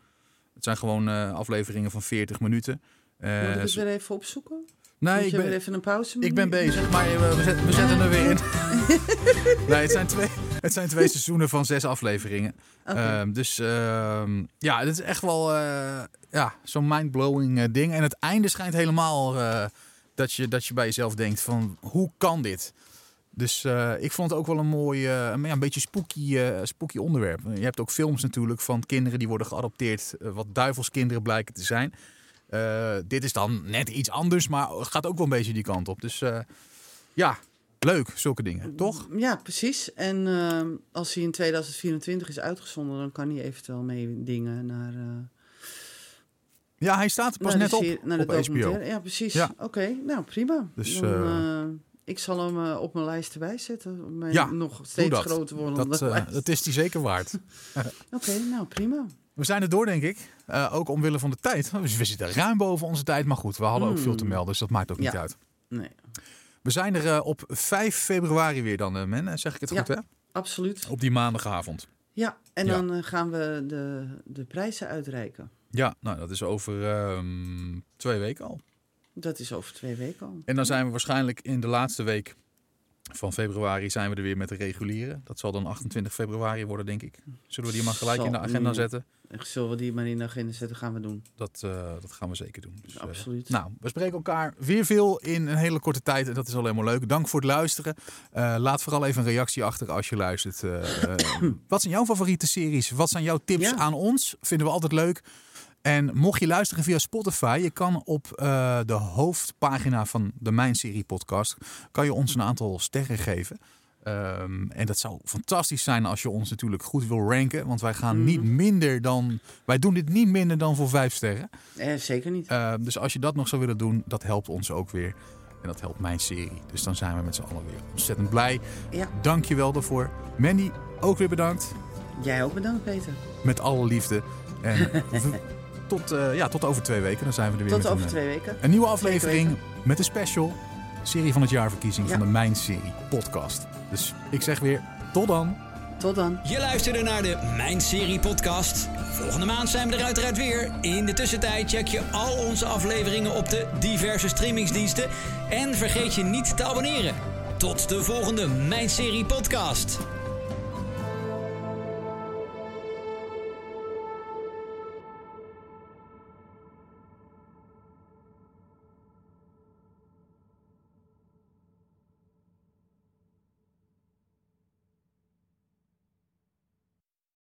Het zijn gewoon afleveringen van 40 minuten. Moet ik het zo- weer even opzoeken? nee, ik ben, even een pauze ik ben bezig, maar we, we zetten er weer in. [LAUGHS] nee, het zijn, twee, het zijn twee seizoenen van zes afleveringen. Ehm, dus ehm, ja, dit is echt wel eh, ja, zo'n mindblowing eh, ding. En het einde schijnt helemaal eh, dat, je, dat je bij jezelf denkt van hoe kan dit? Dus ik vond het ook wel een mooi, een, ja, een beetje spooky, spooky onderwerp. Je hebt ook films natuurlijk van kinderen die worden geadopteerd, wat duivelskinderen blijken te zijn. Dit is dan net iets anders, maar het gaat ook wel een beetje die kant op. Dus ja, leuk, zulke dingen, toch? Ja, precies. En ehm, als hij in 2024 is uitgezonden, dan kan hij eventueel meedingen naar, eh Ja, hij staat er pas net op, naar de op HBO. Ja, precies. Ja. Oké, nou prima. Dus, dan, eh, eh, ik zal hem op mijn lijst erbij zetten. Om Ja, nog steeds dat. groter worden. Dat, dat is die zeker waard. [LAUGHS] [LAUGHS] Oké, nou prima. We zijn er door, denk ik. Ook omwille van de tijd. [LAUGHS] We zitten ruim boven onze tijd. Maar goed, we hadden ook Hmm. veel te melden. Dus dat maakt ook niet uit. Nee, We zijn er eh, op 5 februari weer dan, eh, men. Zeg ik het Ja. goed, hè? absoluut. Op die maandagavond. Ja, en Ja. dan eh, gaan we de, de prijzen uitreiken. Ja, nou, dat is over ehm, twee weken al. Dat is over twee weken al. En dan zijn we waarschijnlijk in de laatste week van februari zijn we er weer met de reguliere. Dat zal dan 28 februari worden, denk ik. Zullen we die maar gelijk in de agenda zetten? En Zullen we die maar in de agenda zetten, gaan we doen. Dat, eh, dat gaan we zeker doen. Dus, eh, Absoluut. nou, we spreken elkaar weer veel in een hele korte tijd. En dat is alleen maar leuk. Dank voor het luisteren. Eh, laat vooral even een reactie achter als je luistert. [CLEARS THROAT] Wat zijn jouw favoriete series? Wat zijn jouw tips Ja. aan ons? Vinden we altijd leuk. En mocht je luisteren via Spotify, je kan op de hoofdpagina van de Mijn Serie podcast, kan je ons een aantal sterren geven. Ehm, en dat zou fantastisch zijn als je ons natuurlijk goed wil ranken. Want wij gaan Mhm. niet minder dan. Wij doen dit niet minder dan voor vijf sterren. Eh, zeker niet. Uh, dus als je dat nog zou willen doen, dat helpt ons ook weer. En dat helpt mijn serie. Dus dan zijn we met z'n allen weer ontzettend blij. Ja. Dank je wel daarvoor. Mandy, ook weer bedankt. Jij ook bedankt, Peter. Met alle liefde. En [LAUGHS] tot, uh, ja, tot over twee weken. Dan zijn we er weer Tot over een, twee weken. een nieuwe aflevering met een special. Serie van het jaarverkiezing Ja. van de Mijn Serie podcast. Dus ik zeg weer, tot dan. Tot dan. Je luisterde naar de Mijn Serie podcast. Volgende maand zijn we er uiteraard weer. In de tussentijd check je al onze afleveringen op de diverse streamingsdiensten. En vergeet je niet te abonneren. Tot de volgende Mijn Serie podcast.